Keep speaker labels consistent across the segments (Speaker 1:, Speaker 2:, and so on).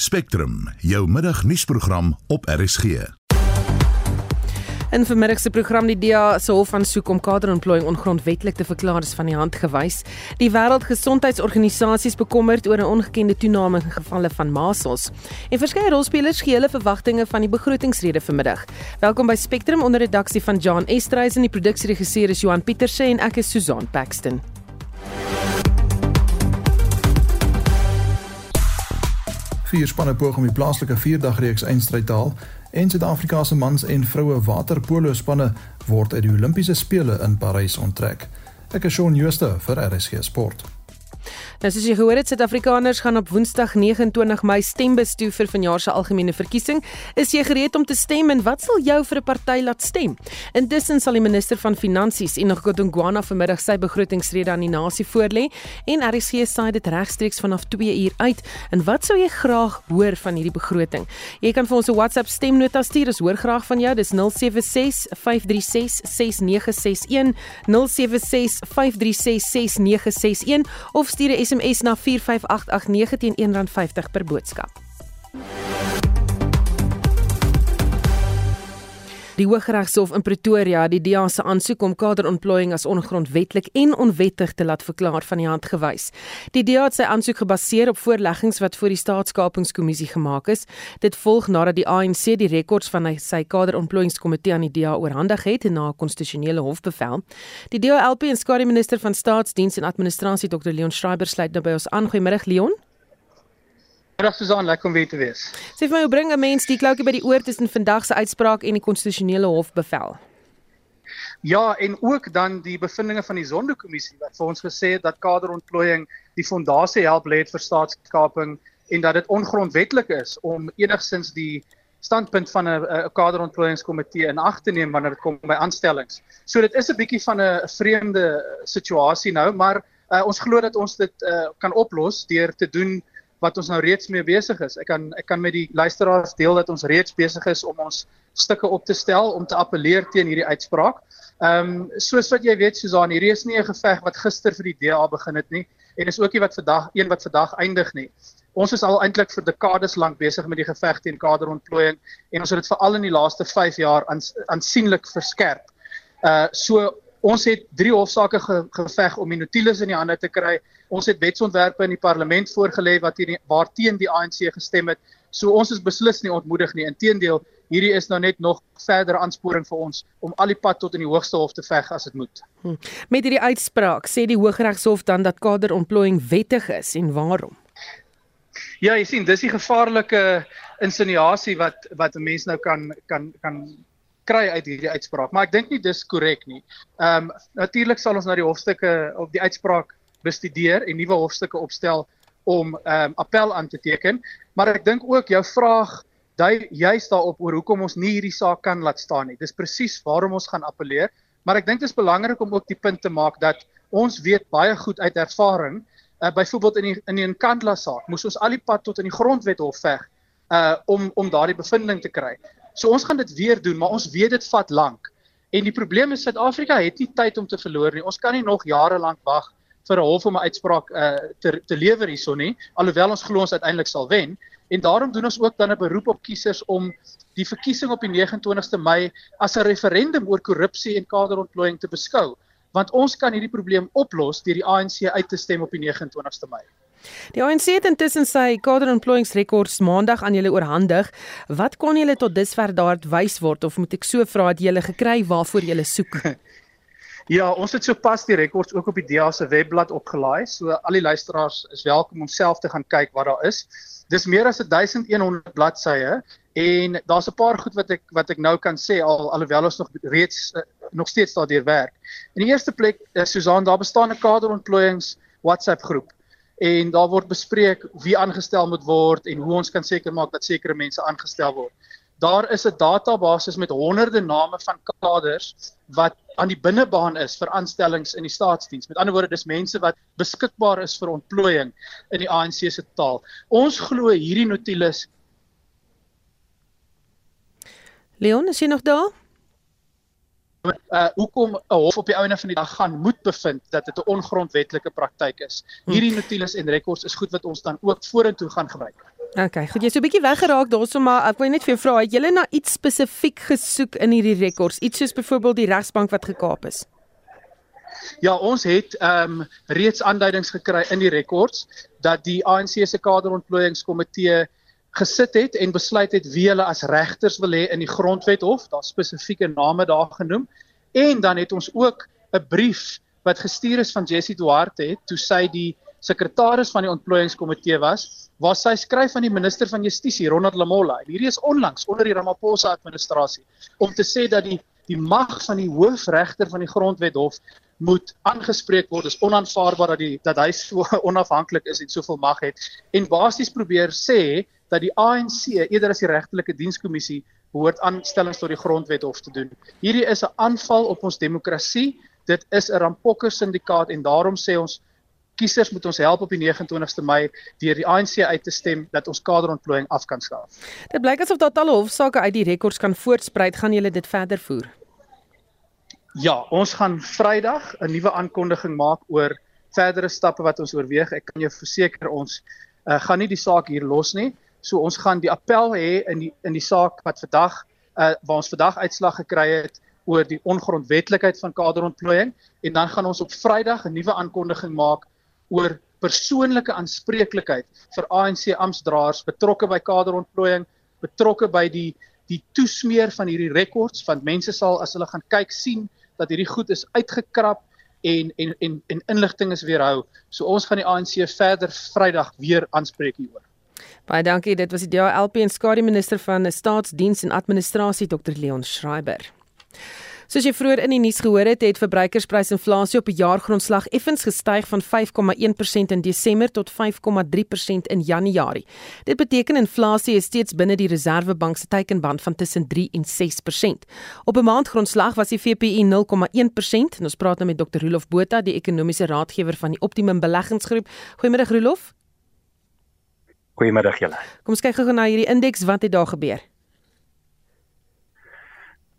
Speaker 1: Spectrum, jou middagnuusprogram op RSG.
Speaker 2: In vermiddag se program die DA se hof aansoek om kaderontplooiing ongrondwettig te verklaar is van die hand gewys. Die Wêreldgesondheidsorganisasie is bekommerd oor 'n ongekende toename in gevalle van masels. En verskeie rolspelers gee hulle verwagtinge van die begrotingsrede vanmiddag. Welkom by Spectrum onder redaksie van John Estreisen en die produksieregisseur is Johan Pieterse en ek is Susan Paxton.
Speaker 3: Vier spanne poog om die plaaslike vierdagreeks eindstryd te haal en Suid-Afrika se mans en vroue waterpolo spanne word uit die Olimpiese spele in Parys onttrek. Ek is Shaun Schuster vir RSG Sport.
Speaker 2: Nou soos jy gehoor het, Suid-Afrikaners gaan op Woensdag 29 Mei stembus toe vir vanjaar se algemene verkiesing. Is jy gereed om te stem en wat sal jou vir 'n party laat stem? Intussen sal die minister van Finansies, Enoch Godongwana, vanmiddag sy begrotingsrede aan die nasie voorlê en RC saai dit regstreeks vanaf 2 uur uit. En wat sou jy graag hoor van hierdie begroting? Jy kan vir ons 'n WhatsApp stemnota stuur. Ons hoor graag van jou. Dis 076 536 6961 076 536 6961 of stuur 'n SMS na 45889 teen R1.50 per boodskap. Die Hooggeregshof in Pretoria het die DA se aansoek om kaderontplooiing as ongrondwettig en onwettig te laat verklaar van die hand gewys. Die DA het sy aansoek gebaseer op voorleggings wat voor die Staatskapingskommissie gemaak is. Dit volg nadat die ANC die rekords van sy kaderontplooiingskomitee aan die DA oorhandig het na 'n konstitusionele hofbevel. Die DA-LP en skare minister van Staatsdiens en Administrasie Dr Leon Schreiber sluit nou by ons aan. Goeiemôre Leon.
Speaker 4: Middag Susan, lekker om weer te wees.
Speaker 2: Sê vir my, hoe bring 'n mens die kloutjie by die oor tussen vandag se uitspraak en die konstitusionele hof bevel?
Speaker 4: Ja, en ook dan die bevindinge van die Zondo-kommissie wat vir ons gesê het dat kaderontplooiing die fondasie help lê vir staatskaping en dat dit ongrondwettig is om enigsins die standpunt van 'n kaderontplooiingskomitee in ag te neem wanneer dit kom by aanstellings. So dit is 'n bietjie van 'n vreemde situasie nou, maar uh, ons glo dat ons dit uh, kan oplos deur te doen wat ons nou reeds mee besig is. Ek kan ek kan met die luisteraars deel dat ons reeds besig is om ons stukke op te stel om te appeleer teen hierdie uitspraak. Ehm um, soos wat jy weet Susan, hierdie is nie 'n geveg wat gister vir die DA begin het nie en is ook nie wat vandag een wat vandag eindig nie. Ons is al eintlik vir dekades lank besig met die geveg teen kaderontplooiing en ons het dit veral in die laaste 5 jaar aansienlik verskerp. Uh so Ons het drie hofsaake ge geveg om die Nautilus in die hande te kry. Ons het wetsontwerpe in die parlement voorgelê wat hier waarteen die ANC gestem het. So ons is beslis nie ontmoedig nie. Inteendeel, hierdie is nou net nog verdere aansporing vir ons om al die pad tot in die hoogste hof te veg as dit moet. Hm.
Speaker 2: Met hierdie uitspraak sê die Hooggeregshof dan dat kaderontplooiing wettig is en waarom?
Speaker 4: Ja, jy sien, dis die gevaarlike insinuasie wat wat 'n mens nou kan kan kan kry uit hierdie uitspraak, maar ek dink nie dis korrek nie. Ehm um, natuurlik sal ons na die hofstukke op die uitspraak bestudeer en nuwe hofstukke opstel om ehm um, appel aan te teken, maar ek dink ook jou vraag dui juist daarop oor hoekom ons nie hierdie saak kan laat staan nie. Dis presies waarom ons gaan appeleer, maar ek dink dit is belangrik om ook die punt te maak dat ons weet baie goed uit ervaring, uh, byvoorbeeld in die in die Nkandla saak, moes ons al die pad tot in die grondwet hof veg uh om om daardie bevinding te kry. So ons gaan dit weer doen, maar ons weet dit vat lank. En die probleem is Suid-Afrika het nie tyd om te verloor nie. Ons kan nie nog jare lank wag vir 'n hof om 'n uitspraak uh, te te lewer hierson nie, alhoewel ons glo ons uiteindelik sal wen. En daarom doen ons ook dan 'n beroep op kiesers om die verkiesing op die 29ste Mei as 'n referendum oor korrupsie en kaderontplooiing te beskou, want ons kan hierdie probleem oplos deur die ANC uit te stem op die 29ste Mei.
Speaker 2: Die ANC het intussen sy kaderontplooiingsrekords maandag aan julle oorhandig. Wat kon julle tot dusver daar wys word of moet ek so vra dat julle gekry waarvoor julle soek?
Speaker 4: Ja, ons het sopas die rekords ook op die DA se webblad opgelaai. So al die luisteraars is welkom om self te gaan kyk wat daar is. Dis meer as 1100 bladsye en daar's 'n paar goed wat ek wat ek nou kan sê al alhoewel ons nog reeds uh, nog steeds daardeur werk. In die eerste plek, uh, Susan, daar bestaan 'n kaderontplooiings WhatsApp groep en daar word bespreek wie aangestel moet word en hoe ons kan seker maak dat sekere mense aangestel word. Daar is 'n database met honderde name van kaders wat aan die binnebaan is vir aanstellings in die staatsdiens. Met ander woorde, dis mense wat beskikbaar is vir ontplooiing in die ANC se taal. Ons glo hierdie notules
Speaker 2: Leon, is jy nog daar?
Speaker 4: Uh hoekom 'n hof op die ouene van die dag gaan moet bevind dat dit 'n ongrondwetlike praktyk is. Hierdie notules en rekords is goed wat ons dan ook vorentoe gaan gebruik.
Speaker 2: Okay, goed, jy's so 'n bietjie weggeraak daarso maar ek wil net vir jou vra, het julle na iets spesifiek gesoek in hierdie rekords? Iets soos byvoorbeeld die regsbank wat gekaap is?
Speaker 4: Ja, ons het ehm um, reeds aanduidings gekry in die rekords dat die ANC se kaderontplooiingskomitee gesit het en besluit het wie hulle as regters wil hê in die grondwet hof, daar spesifieke name daar genoem. En dan het ons ook 'n brief wat gestuur is van Jessie Duarte toe sy die sekretaris van die ontplooiingskomitee was, waar sy skryf aan die minister van Justisie, Ronald Lamola. Hierdie is onlangs onder die Ramaphosa administrasie om te sê dat die die mag van die hoofregter van die grondwet hof moet aangespreek word. Dit is onaanvaarbaar dat die dat hy so onafhanklik is en soveel mag het en basies probeer sê dat die ANC eerder as die regtelike dienskommissie behoort aanstellings tot die grondwet hof te doen. Hierdie is 'n aanval op ons demokrasie. Dit is 'n rampokker syndikaat en daarom sê ons kiesers moet ons help op die 29ste Mei deur die ANC uit te stem dat ons kaderontplooiing af kan skaaf.
Speaker 2: Dit blyk asof daar talle hofsaake uit die rekords kan voortspruit. Gaan julle dit verder voer?
Speaker 4: Ja, ons gaan Vrydag 'n nuwe aankondiging maak oor verdere stappe wat ons oorweeg. Ek kan jou verseker ons uh, gaan nie die saak hier los nie. So ons gaan die appel hê in die in die saak wat vandag uh, waar ons vandag uitslag gekry het oor die ongrondwetlikheid van kaderontplooiing en dan gaan ons op Vrydag 'n nuwe aankondiging maak oor persoonlike aanspreeklikheid vir ANC amptdraers betrokke by kaderontplooiing, betrokke by die die toesmeer van hierdie rekords want mense sal as hulle gaan kyk sien dat hierdie goed is uitgekrap en en en en inligting is weerhou. So ons gaan die ANC verder Vrydag weer aanspreek hieroor.
Speaker 2: Baie dankie. Dit was die DALP en skadu minister van staatsdiens en administrasie Dr Leon Schreiber. Soos jy vroeër in die nuus gehoor het, het verbruikersprysinflasie op 'n jaargrondslag effens gestyg van 5,1% in Desember tot 5,3% in Januarie. Dit beteken inflasie is steeds binne die Reserwebank se teikenband van tussen 3 en 6%. Op 'n maandgrondslag was die VPI 0,1% en ons praat nou met Dr. Rolof Botha, die ekonomiese raadgewer van die Optimum Beleggingsgroep. Goeiemôre Rolof.
Speaker 5: Goeiemôre julle.
Speaker 2: Kom ons kyk gou na hierdie indeks, wat het daar gebeur?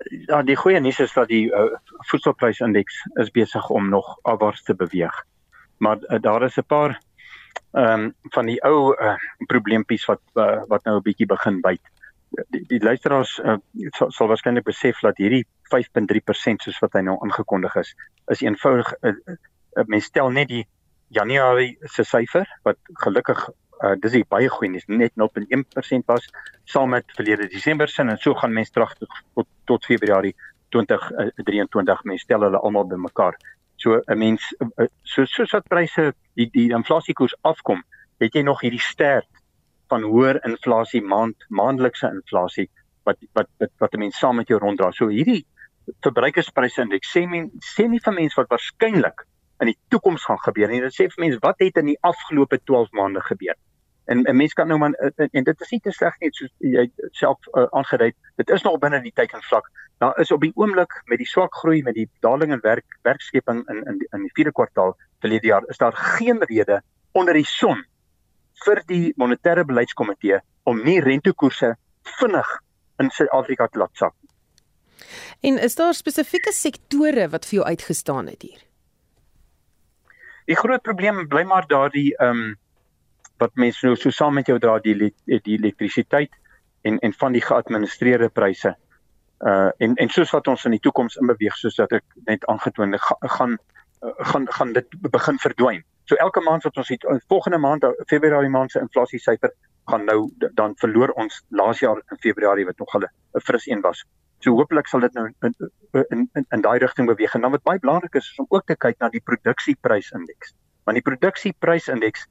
Speaker 5: ja, die goeie nuus is dat die uh, voedselprysindeks is besig om nog afwaarts te beweeg. Maar uh, daar is 'n paar ehm um, van die ou uh, probleempies wat uh, wat nou 'n bietjie begin byt. Die, die luisteraars uh, sal, sal waarskynlik besef dat hierdie 5.3% soos wat hy nou aangekondig is, is eenvoudig 'n uh, uh, mens stel net die Januarie se syfer wat gelukkig uh, dis die baie goeie nuus net 0.1% was saam met verlede Desember sin en so gaan mense terug tot tot Februarie 2023 mense stel hulle almal bymekaar. So 'n mens uh, so soos wat pryse die die inflasiekoers afkom, het jy nog hierdie sterk van hoër inflasie maand maandelikse inflasie wat wat wat, wat 'n mens saam met jou ronddra. So hierdie verbruikersprysindeks sê men sê nie vir mense wat waarskynlik in die toekoms gaan gebeur nie. Dit sê vir mense wat het in die afgelope 12 maande gebeur. En 'n mens kan nou maar en, en dit is nie te sleg nie soos jy self uh, aangedui het. Dit is nog binne die teikenvlak. Daar is op die oomblik met die swak groei met die daling in werk werkskeping in in in die vierde kwartaal verlede jaar is daar geen rede onder die son vir die monetêre beleidskomitee om nie rentekoerse vinnig in Suid-Afrika te laat sak.
Speaker 2: En is daar spesifieke sektore wat vir jou uitgestaan het hier?
Speaker 5: Die groot probleem bly maar daardie ehm um, wat mense nou so saam met jou dra die die elektrisiteit en en van die geadministreerde pryse. Uh en en soos wat ons in die toekoms inbeweeg soos dat ek net aangetoon het gaan gaan gaan dit begin verdwyn. So elke maand wat ons het volgende maand Februarie maand se inflasie syfer gaan nou dan verloor ons laas jaar in Februarie wat nog al 'n fris een was. So hopelik sal dit nou in in in, in daai rigting beweeg. En dan wat baie belangrik is is om ook te kyk na die produksieprysindeks. Want die produksieprysindeks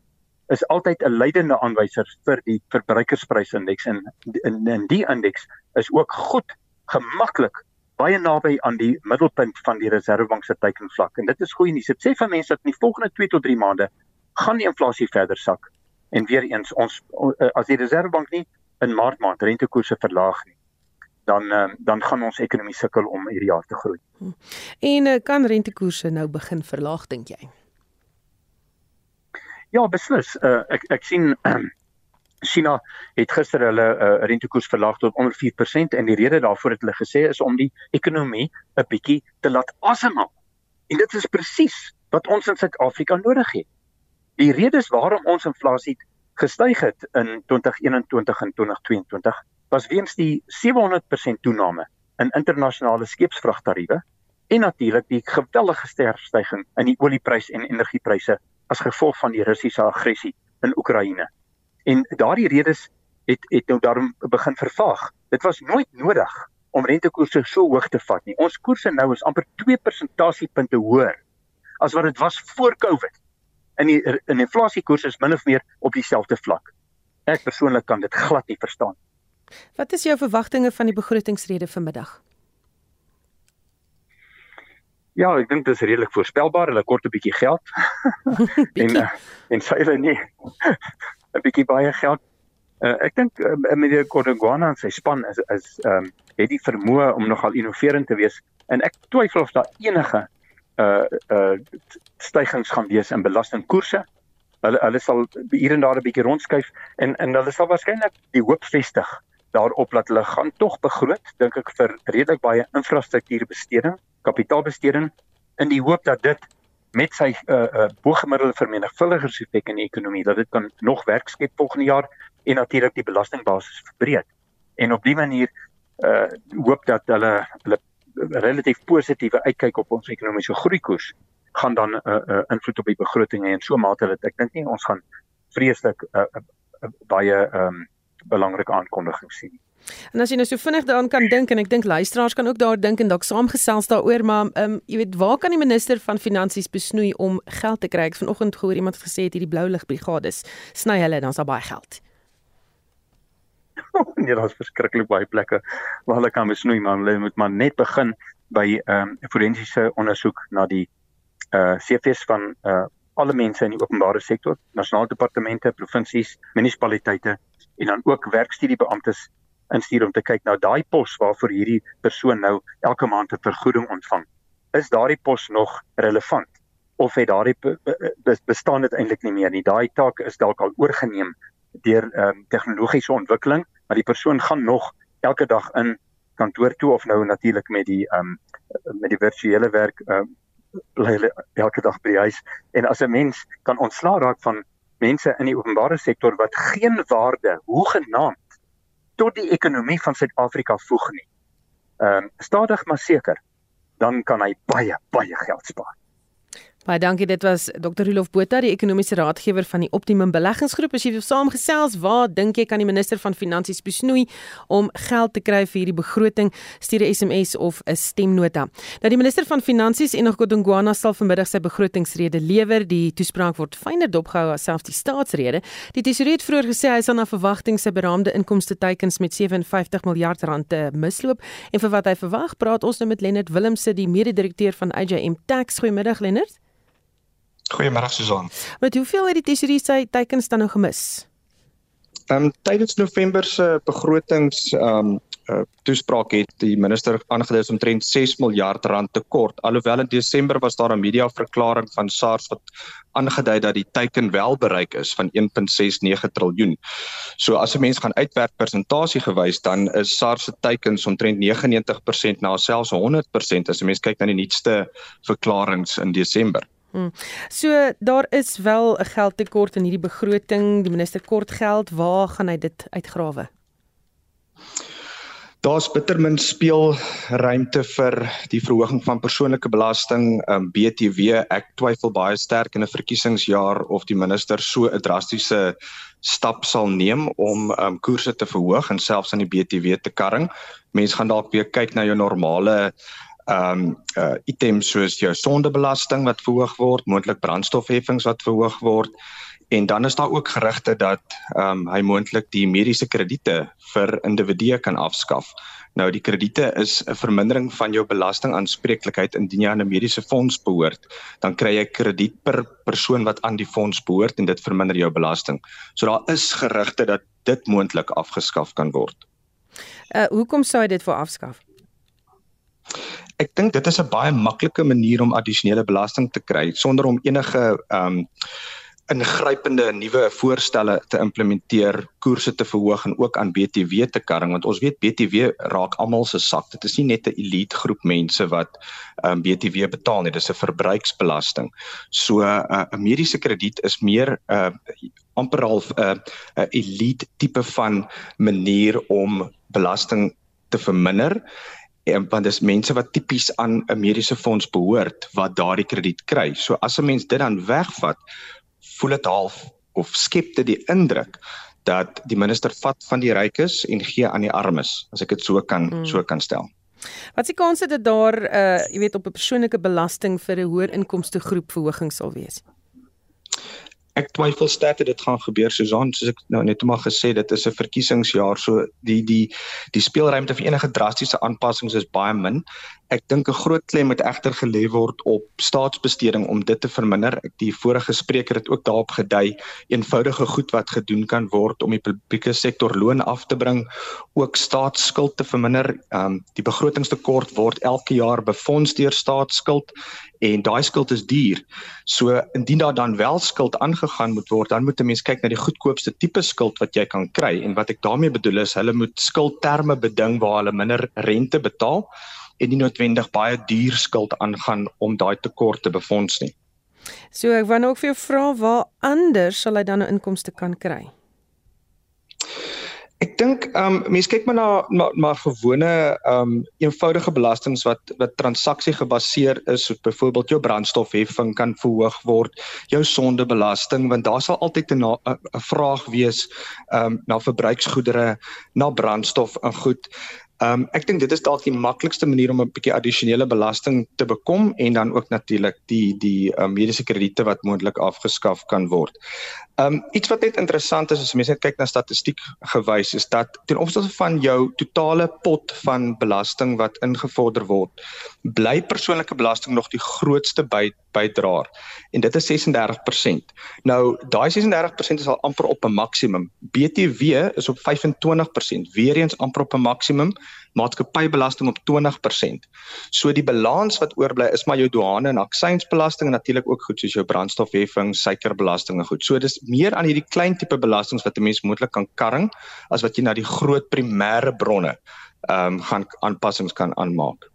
Speaker 5: is altyd 'n leidende aanwyser vir die verbruikersprysindeks en in in die indeks is ook goed gemaklik baie naby aan die middelpunt van die Reserwebank se teikenvlak en dit is goeie nuus. Dit sê vir mense dat in die volgende 2 tot 3 maande gaan die inflasie verder sak en weer eens ons as die Reserwebank nie in Maart maand rentekoerse verlaag nie dan dan gaan ons ekonomie sukkel om hierdie jaar te groei.
Speaker 2: En eh, kan rentekoerse nou begin verlaag dink jy?
Speaker 5: Ja, beslis. Uh, ek ek sien um, China het gister hulle uh, rentekoers verlaag tot onder 4% en die rede daarvoor het hulle gesê is om die ekonomie 'n bietjie te laat asemhaal. En dit is presies wat ons in Suid-Afrika nodig het. Die redes waarom ons inflasie gestyg het in 2021 en 2022 was weens die 700% toename in internasionale skeepsvragtariewe en natuurlik die geweldige sterfstygings in die oliepryse en energiepryse as gevolg van die Russiese aggressie in Oekraïne. En daardie redes het het nou daarom begin vervaag. Dit was nooit nodig om rentekoerse so hoog te vat nie. Ons koerse nou is amper 2 persentasiepunte hoër as wat dit was voor Covid. En die in inflasiekoers is min of meer op dieselfde vlak. Ek persoonlik kan dit glad nie verstaan.
Speaker 2: Wat is jou verwagtinge van die begrotingsrede vanmiddag?
Speaker 5: Ja, ek dink dit is redelik voorspelbaar. Hulle kort 'n bietjie geld. en uh, en sê hulle nie 'n bietjie baie geld. Uh, ek dink uh, meneer Kodongwana en sy span is is ehm um, het die vermoë om nogal innoverend te wees en ek twyfel of daar enige uh uh stygings gaan wees in belastingkoerse. Hulle hulle sal hier en daar 'n bietjie rondskuif en en hulle sal waarskynlik die hoop vestig daarop dat hulle gaan tog begroot dink ek vir redelik baie infrastruktuurbesteding, kapitaalbesteding in die hoop dat dit met sy uh uh bogemiddelde vermenigvuldigerseffek in die ekonomie dat dit kan nog werk skep volgende jaar en natuurlik die belastingbasis verbreek. En op dië manier uh hoop dat hulle hulle relatief positiewe uitkyk op ons ekonomiese groeikoers gaan dan 'n uh, uh, invloed op die begroting hê en so mate dat ek dink nie ons gaan vreeslik uh, uh, baie ehm um, belangrike aankondigings sien.
Speaker 2: En as jy nou so vinnig daaraan kan dink en ek dink luisteraars kan ook daar dink en dalk saamgesels daaroor maar ehm um, jy weet waar kan die minister van finansies besnoei om geld te kry? Ek vanoggend gehoor iemand gesê het hierdie blou lig brigades sny hulle dan is daar baie geld.
Speaker 5: nee, daar's verskriklik baie plekke waar hulle kan besnoei maar hulle moet maar net begin by ehm um, forensiese ondersoek na die uh eh, CFS van uh alle mense in die openbare sektor, nasionale departemente, provinsies, munisipaliteite en dan ook werkstudiebeamptes instuur om te kyk na daai pos waarvoor hierdie persoon nou elke maand 'n vergoeding ontvang. Is daardie pos nog relevant of het daardie bestaan dit eintlik nie meer nie? Daai taak is dalk al oorgeneem deur ehm um, tegnologiese ontwikkeling, maar die persoon gaan nog elke dag in kantoor toe of nou natuurlik met die ehm um, met die virtuele werk ehm um, bly hulle elke dag by die huis en as 'n mens kan ontslaa raak van mense in die openbare sektor wat geen waarde hoegenaamd tot die ekonomie van Suid-Afrika voeg nie. Ehm um, stadig maar seker dan kan hy baie baie geld spaar.
Speaker 2: Baie dankie. Dit was Dr. Rolof Botha, die ekonomiese raadgewer van die Optimum Beleggingsgroep. As jy wil saamgesels, waar dink jy kan die minister van Finansies besnoei om geld te kry vir hierdie begroting? Stuur 'n SMS of 'n stemnota. Nou die minister van Finansies en Ngodongwana sal vanmiddag sy begrotingsrede lewer. Die toespraak word fyner dopgehou as selfs die staatsrede. Die tesourier het vroeër gesê hy sal na verwagting sy beraamde inkomste teikens met 57 miljard rand te misloop. En vir wat hy verwag, praat ons nou met Lennard Willemse, die mede-direkteur van AJM Tax. Goeiemiddag Lennard.
Speaker 6: Goeiemôre Susan.
Speaker 2: Met hoeveel het die tesourier sy teikens dan nou gemis?
Speaker 6: Ehm um, tydens November se begrotings ehm um, uh, toespraak het die minister aangedui omtrent 6 miljard rand tekort. Alhoewel in Desember was daar 'n media verklaring van SARS wat aangedui dat die teiken wel bereik is van 1.69 triljoen. So as 'n mens gaan uitwerk persentasie gewys dan is SARS se teikens omtrent 99% na selfs 100% as 'n mens kyk na die nuutste verklaringe in Desember.
Speaker 2: Hmm. So daar is wel 'n geldtekort in hierdie begroting. Die minister kort geld. Waar gaan hy dit uitgrawe?
Speaker 6: Daar's bittermin speel ruimte vir die verhoging van persoonlike belasting, um, BTW. Ek twyfel baie sterk in 'n verkiesingsjaar of die minister so 'n drastiese stap sal neem om um, koerse te verhoog en selfs aan die BTW te karring. Mense gaan dalk weer kyk na jou normale ehm um, uh, items soos jou sondebelasting wat verhoog word, moontlik brandstofheffings wat verhoog word en dan is daar ook gerugte dat ehm um, hy moontlik die mediese krediete vir individue kan afskaf. Nou die krediete is 'n vermindering van jou belastingaanspreeklikheid indien jy aan 'n mediese fonds behoort, dan kry jy krediet per persoon wat aan die fonds behoort en dit verminder jou belasting. So daar is gerugte dat dit moontlik afgeskaf kan word.
Speaker 2: Uh hoekom sou hy dit voor afskaf?
Speaker 6: Ek dink dit is 'n baie maklike manier om addisionele belasting te kry sonder om enige ehm um, ingrypende nuwe voorstelle te implementeer, koerse te verhoog en ook aan BTW te karring want ons weet BTW raak almal se sak. Dit is nie net 'n elite groep mense wat um, BTW betaal nie, dis 'n verbruiksbelasting. So 'n uh, mediese krediet is meer 'n uh, amper half 'n uh, 'n elite tipe van manier om belasting te verminder en want dis mense wat tipies aan 'n mediese fonds behoort wat daardie krediet kry. So as 'n mens dit dan wegvat, voel dit half of skep dit die indruk dat die minister vat van die rykes en gee aan die armes, as ek dit so kan mm. so kan stel.
Speaker 2: Wat die kans dat daar uh jy weet op 'n persoonlike belasting vir 'n hoër inkomste groep verhoging sal wees?
Speaker 6: Ek twyfel sterk dat dit gaan gebeur Susan. Soos ek nou net maar gesê dit is 'n verkiesingsjaar so die die die speelruimte vir enige drastiese aanpassings is baie min. Ek dink 'n groot klem moet egter gelê word op staatsbesteding om dit te verminder. Ek die vorige spreker het ook daarop gedui eenvoudige goed wat gedoen kan word om die publieke sektor loon af te bring ook staatsskuld te verminder. Um, die begrotingstekort word elke jaar befonds deur staatsskuld en daai skuld is duur. So indien daar dan wel skuld aangegaan moet word, dan moet 'n mens kyk na die goedkoopste tipe skuld wat jy kan kry en wat ek daarmee bedoel is hulle moet skuldterme beding waar hulle minder rente betaal en nie noodwendig baie duur skuld aangaan om daai tekort te befonds nie.
Speaker 2: So ek wou nou ook vir jou vra waar anders sal hy dan 'n inkomste kan kry?
Speaker 6: Ek dink ehm um, mense kyk maar na maar, maar gewone ehm um, eenvoudige belastings wat wat transaksie gebaseer is, soos byvoorbeeld jou brandstofheffing kan verhoog word, jou sondebelasting want daar sal altyd 'n 'n vraag wees ehm um, na verbruiksgoedere, na brandstof en goed. Ehm um, ek dink dit is dalk die maklikste manier om 'n bietjie addisionele belasting te bekom en dan ook natuurlik die die uh, mediese krediete wat moontlik afgeskaf kan word. Ehm um, iets wat net interessant is as mense kyk na statistiek gewys is dat ten opsigte van jou totale pot van belasting wat ingevorder word, bly persoonlike belasting nog die grootste by, bydraer en dit is 36%. Nou daai 36% is al amper op 'n maksimum. BTW is op 25%, weer eens amper op 'n maksimum maatskappybelasting op 20%. So die balans wat oorbly is maar jou douane en aksiesbelasting en natuurlik ook goed soos jou brandstofheffing, suikerbelasting en goed. So dis meer aan hierdie klein tipe belastings wat 'n mens moontlik kan karring as wat jy na die groot primêre bronne ehm um, gaan aanpassings kan aanmaak.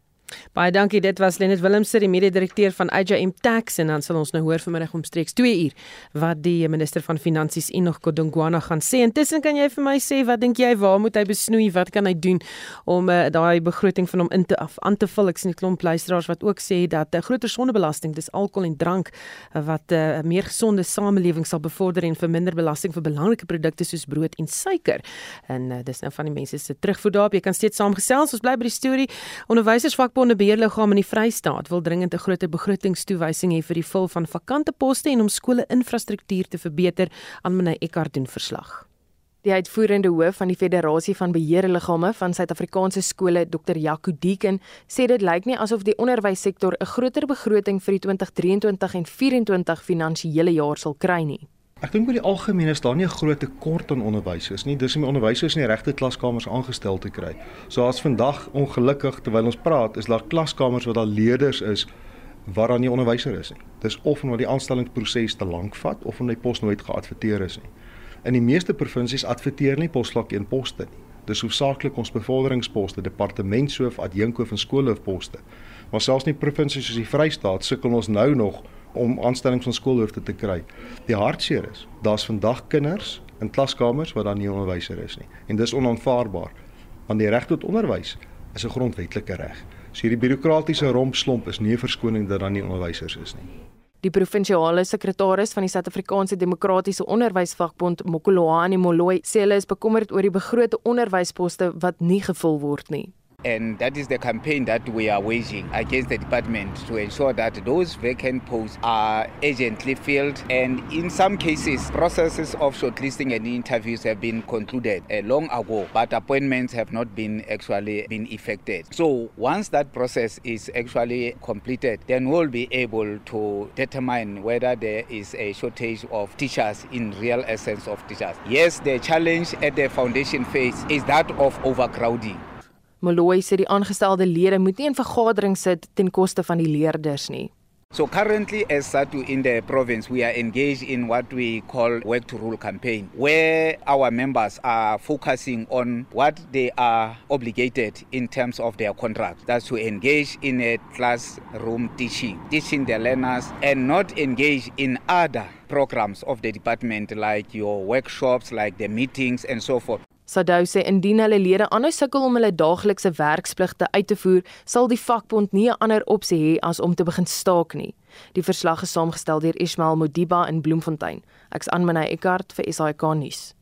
Speaker 2: Baie dankie. Dit was Lenet Willemse, die mede-direkteur van IJM Tax en dan sal ons nou hoor vanmiddag omstreeks 2 uur wat die minister van Finansies Enoch Godongwana gaan sê. Intussen kan jy vir my sê wat dink jy waar moet hy besnoei? Wat kan hy doen om uh, daai begroting van hom in te af aan te vul? Ek sien 'n klomp luisteraars wat ook sê dat 'n uh, groter sondebelasting, dis alkohol en drank uh, wat 'n uh, meer gesonde samelewing sal bevorder en verminder belasting vir belangrike produkte soos brood en suiker. En uh, dis nou van die mense se terugvoer daarop. Jy kan steeds saamgesels. Ons bly by die storie. Onderwysers vakbonde beheerliggaam in die Vrystaat wil dringend 'n groter begrotingstoewysing hê vir die vul van vakante poste en om skole infrastruktuur te verbeter, aan meneer Eckart doen verslag. Die uitvoerende hoof van die Federasie van Beheerliggame van Suid-Afrikaanse skole, Dr. Jaco Deeken, sê dit lyk nie asof die onderwyssektor 'n groter begroting vir die 2023 en 2024 finansiële jaar sal kry nie.
Speaker 7: Ek dink oor die algemeen is daar nie 'n groot tekort aan onderwysers nie. Dis om die onderwysers in die regte klaskamers aangestel te kry. So as vandag ongelukkig terwyl ons praat, is daar klaskamers waar daar leerders is waar daar nie onderwysers is nie. Dis of omdat die aanstellingsproses te lank vat of omdat die pos nooit geadverteer is nie. In die meeste provinsies adverteer nie posvlak 1 poste nie. Dis hoofsaaklik ons bevorderingsposte, departementshoof, adjunkhoof en skoolhoofposte. Maar selfs nie provinsies soos die Vrystaat sukkel ons nou nog om aanstellings van skoolhoofde te kry. Die hartseer is, daar's vandag kinders in klaskamers waar daar nie onderwyser is nie. En dis onaanvaarbaar. Want die reg tot onderwys is 'n grondwetlike reg. So hierdie bureaukratiese rompslomp is nie 'n verskoning dat daar nie onderwysers is nie.
Speaker 2: Die provinsiale sekretaris van die Suid-Afrikaanse Demokratiese Onderwysvakbond, Mokoloani Moloi, sê hulle is bekommerd oor die begrote onderwysposte wat nie gevul word nie.
Speaker 8: And that is the campaign that we are waging against the department to ensure that those vacant posts are urgently filled. And in some cases, processes of shortlisting and interviews have been concluded long ago, but appointments have not been actually been effected. So once that process is actually completed, then we'll be able to determine whether there is a shortage of teachers in real essence of teachers. Yes, the challenge at the foundation phase is that of overcrowding.
Speaker 2: Moloi sê die aangestelde lede moet nie in vergaderings sit ten koste van die leerders nie.
Speaker 8: So currently as SATU in the province we are engaged in what we call work to rule campaign where our members are focusing on what they are obligated in terms of their contract that's to engage in a classroom teaching teaching the learners and not engage in other programs of the department like your workshops like the meetings and so forth
Speaker 9: Sadou sê indien hulle lede aanhou sukkel om hulle daaglikse werkspligte uit te voer, sal die vakbond nie 'n ander opsie hê as om te begin staak nie. Die verslag is saamgestel deur Ismail Modiba in Bloemfontein. Ek's Anmanay Eckart vir SAK nuus.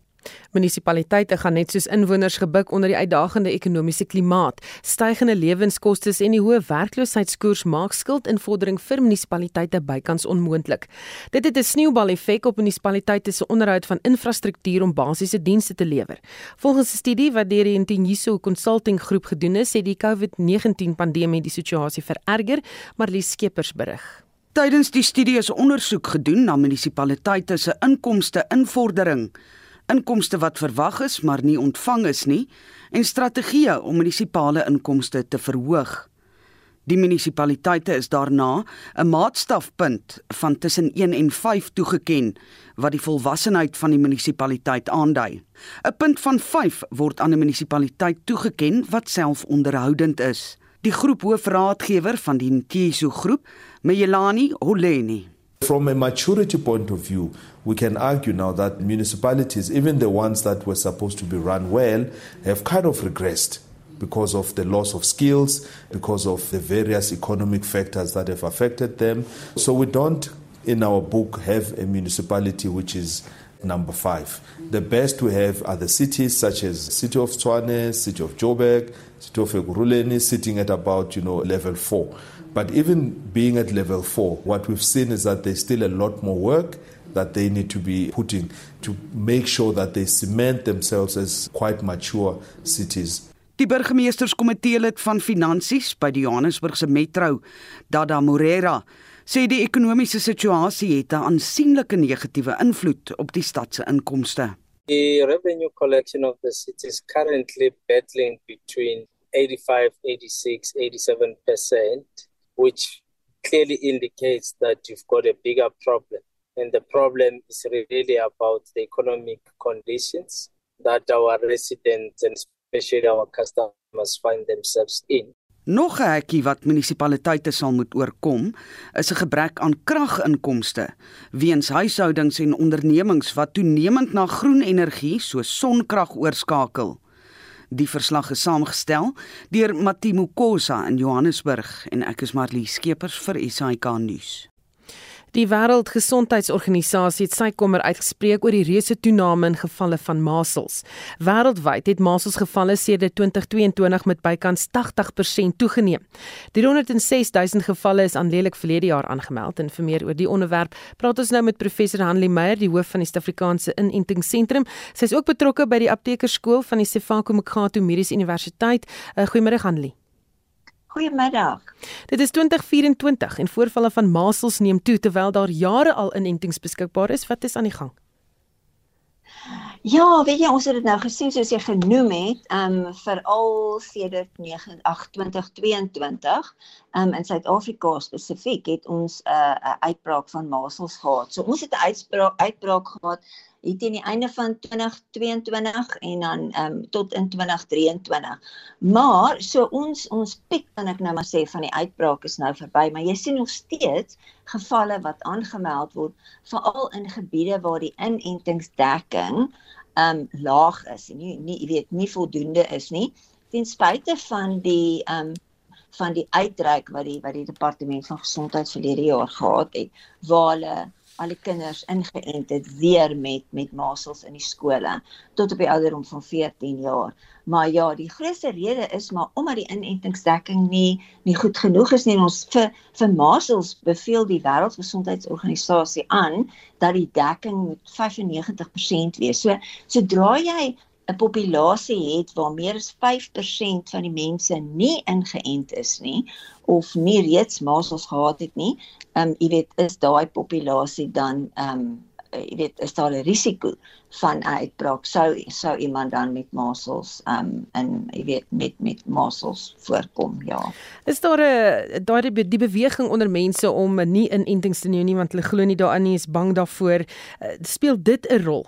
Speaker 2: Munisipaliteite gaan net soos inwoners gebuk onder die uitdagende ekonomiese klimaat. Stygende lewenskoste en die hoë werkloosheidskoers maak skuldinvordering vir munisipaliteite bykans onmoontlik. Dit het 'n sneeubal-effek op munisipaliteite se onderhoud van infrastruktuur om basiese dienste te lewer. Volgens 'n studie wat deur die Intinyiso Consulting Groep gedoen is, het die COVID-19 pandemie die situasie vererger, maar Lies Skeepers berig.
Speaker 10: Tydens die studie is ondersoek gedoen na munisipaliteite se inkomste-invordering inkomste wat verwag is maar nie ontvang is nie en strategieë om munisipale inkomste te verhoog. Die munisipaliteite is daarna 'n maatstafpunt van tussen 1 en 5 toegeken wat die volwassenheid van die munisipaliteit aandui. 'n Punt van 5 word aan 'n munisipaliteit toegeken wat selfonderhoudend is. Die groep hoofraadgewer van die Ntiso groep, Meyelani Holeni,
Speaker 11: From a maturity point of view, we can argue now that municipalities, even the ones that were supposed to be run well, have kind of regressed because of the loss of skills, because of the various economic factors that have affected them. So we don't, in our book, have a municipality which is number five. The best we have are the cities such as City of Tshwane, City of Joburg, City of Ekurhuleni, sitting at about, you know, level four. But even being at level four, what we've seen is that there's still a lot more work that they need to be putting to make sure that they cement themselves as quite mature cities.
Speaker 10: Die burgemeesterskomitee lid van finansies by die Johannesburgse Metro, Dada Morera, sê die ekonomiese situasie het 'n aansienlike negatiewe invloed op die stad se inkomste.
Speaker 12: The revenue collection of the city is currently battling between 85, 86, 87% which clearly indicates that you've got a bigger problem. And the problem is really about the economic conditions that our residents and especially our customers find themselves in.
Speaker 10: Nog 'n hekkie wat munisipaliteite sal moet oorkom, is 'n gebrek aan kraginkomste weens huishoudings en ondernemings wat toenemend na groen energie soos sonkrag oorskakel. Die verslag is saamgestel deur Matimo Kosa in Johannesburg en ek is Marlie Skeepers vir SAK nuus.
Speaker 2: Die Wêreldgesondheidsorganisasie het sy kommer uitgespreek oor die reuse toename in gevalle van masels. Wêreldwyd het maselsgevalle sedert 2022 met bykans 80% toegeneem. 306 000 gevalle is aanlelik verlede jaar aangemeld en vir meer oor die onderwerp praat ons nou met professor Hanlie Meyer, die hoof van die Suid-Afrikaanse Inentingsentrum. Sy is ook betrokke by die aptekerskool van die Sefako Mkhatho Mediese Universiteit. Uh, Goeiemôre Hanlie.
Speaker 13: Goeiemiddag.
Speaker 2: Dit is 2024 en voorvalle van masels neem toe terwyl daar jare al inentings beskikbaar is. Wat is aan die gang?
Speaker 13: Ja, weet jy, ons het dit nou gesien soos jy genoem het, ehm um, veral sedert 2022, ehm um, in Suid-Afrika spesifiek het ons 'n uh, 'n uitbraak van masels gehad. So ons het 'n uitbraak uitbraak gehad hier teen die einde van 2022 en dan ehm um, tot in 2023. Maar so ons ons piek kan ek nou maar sê van die uitbraak is nou verby, maar jy sien nog steeds gevalle wat aangemeld word veral in gebiede waar die inentingsdekking ehm um, laag is en nie nie jy weet nie voldoende is nie ten spyte van die ehm um, van die uitreik wat die wat die departement van gesondheid verlede jaar gehad het waar hulle al die kinders ingeënt het weer met met masels in die skole tot op die ouderdom van 14 jaar. Maar ja, die grootste rede is maar omdat die inentingsdekking nie nie goed genoeg is nie. Ons vir vir masels beveel die Wêreldgesondheidsorganisasie aan dat die dekking moet 95% wees. So sodra jy 'n populasie het waar meer as 5% van die mense nie ingeënt is nie of nie reeds masels gehad het nie, ehm um, jy weet, is daai populasie dan ehm um, jy weet is daar 'n risiko van uitbraak. Sou sou iemand dan met masels um in jy weet met met masels voorkom ja.
Speaker 2: Is daar 'n daai die beweging onder mense om nie inentings te neem nie want hulle glo nie daaraan nie is bang daarvoor. Uh, speel dit 'n rol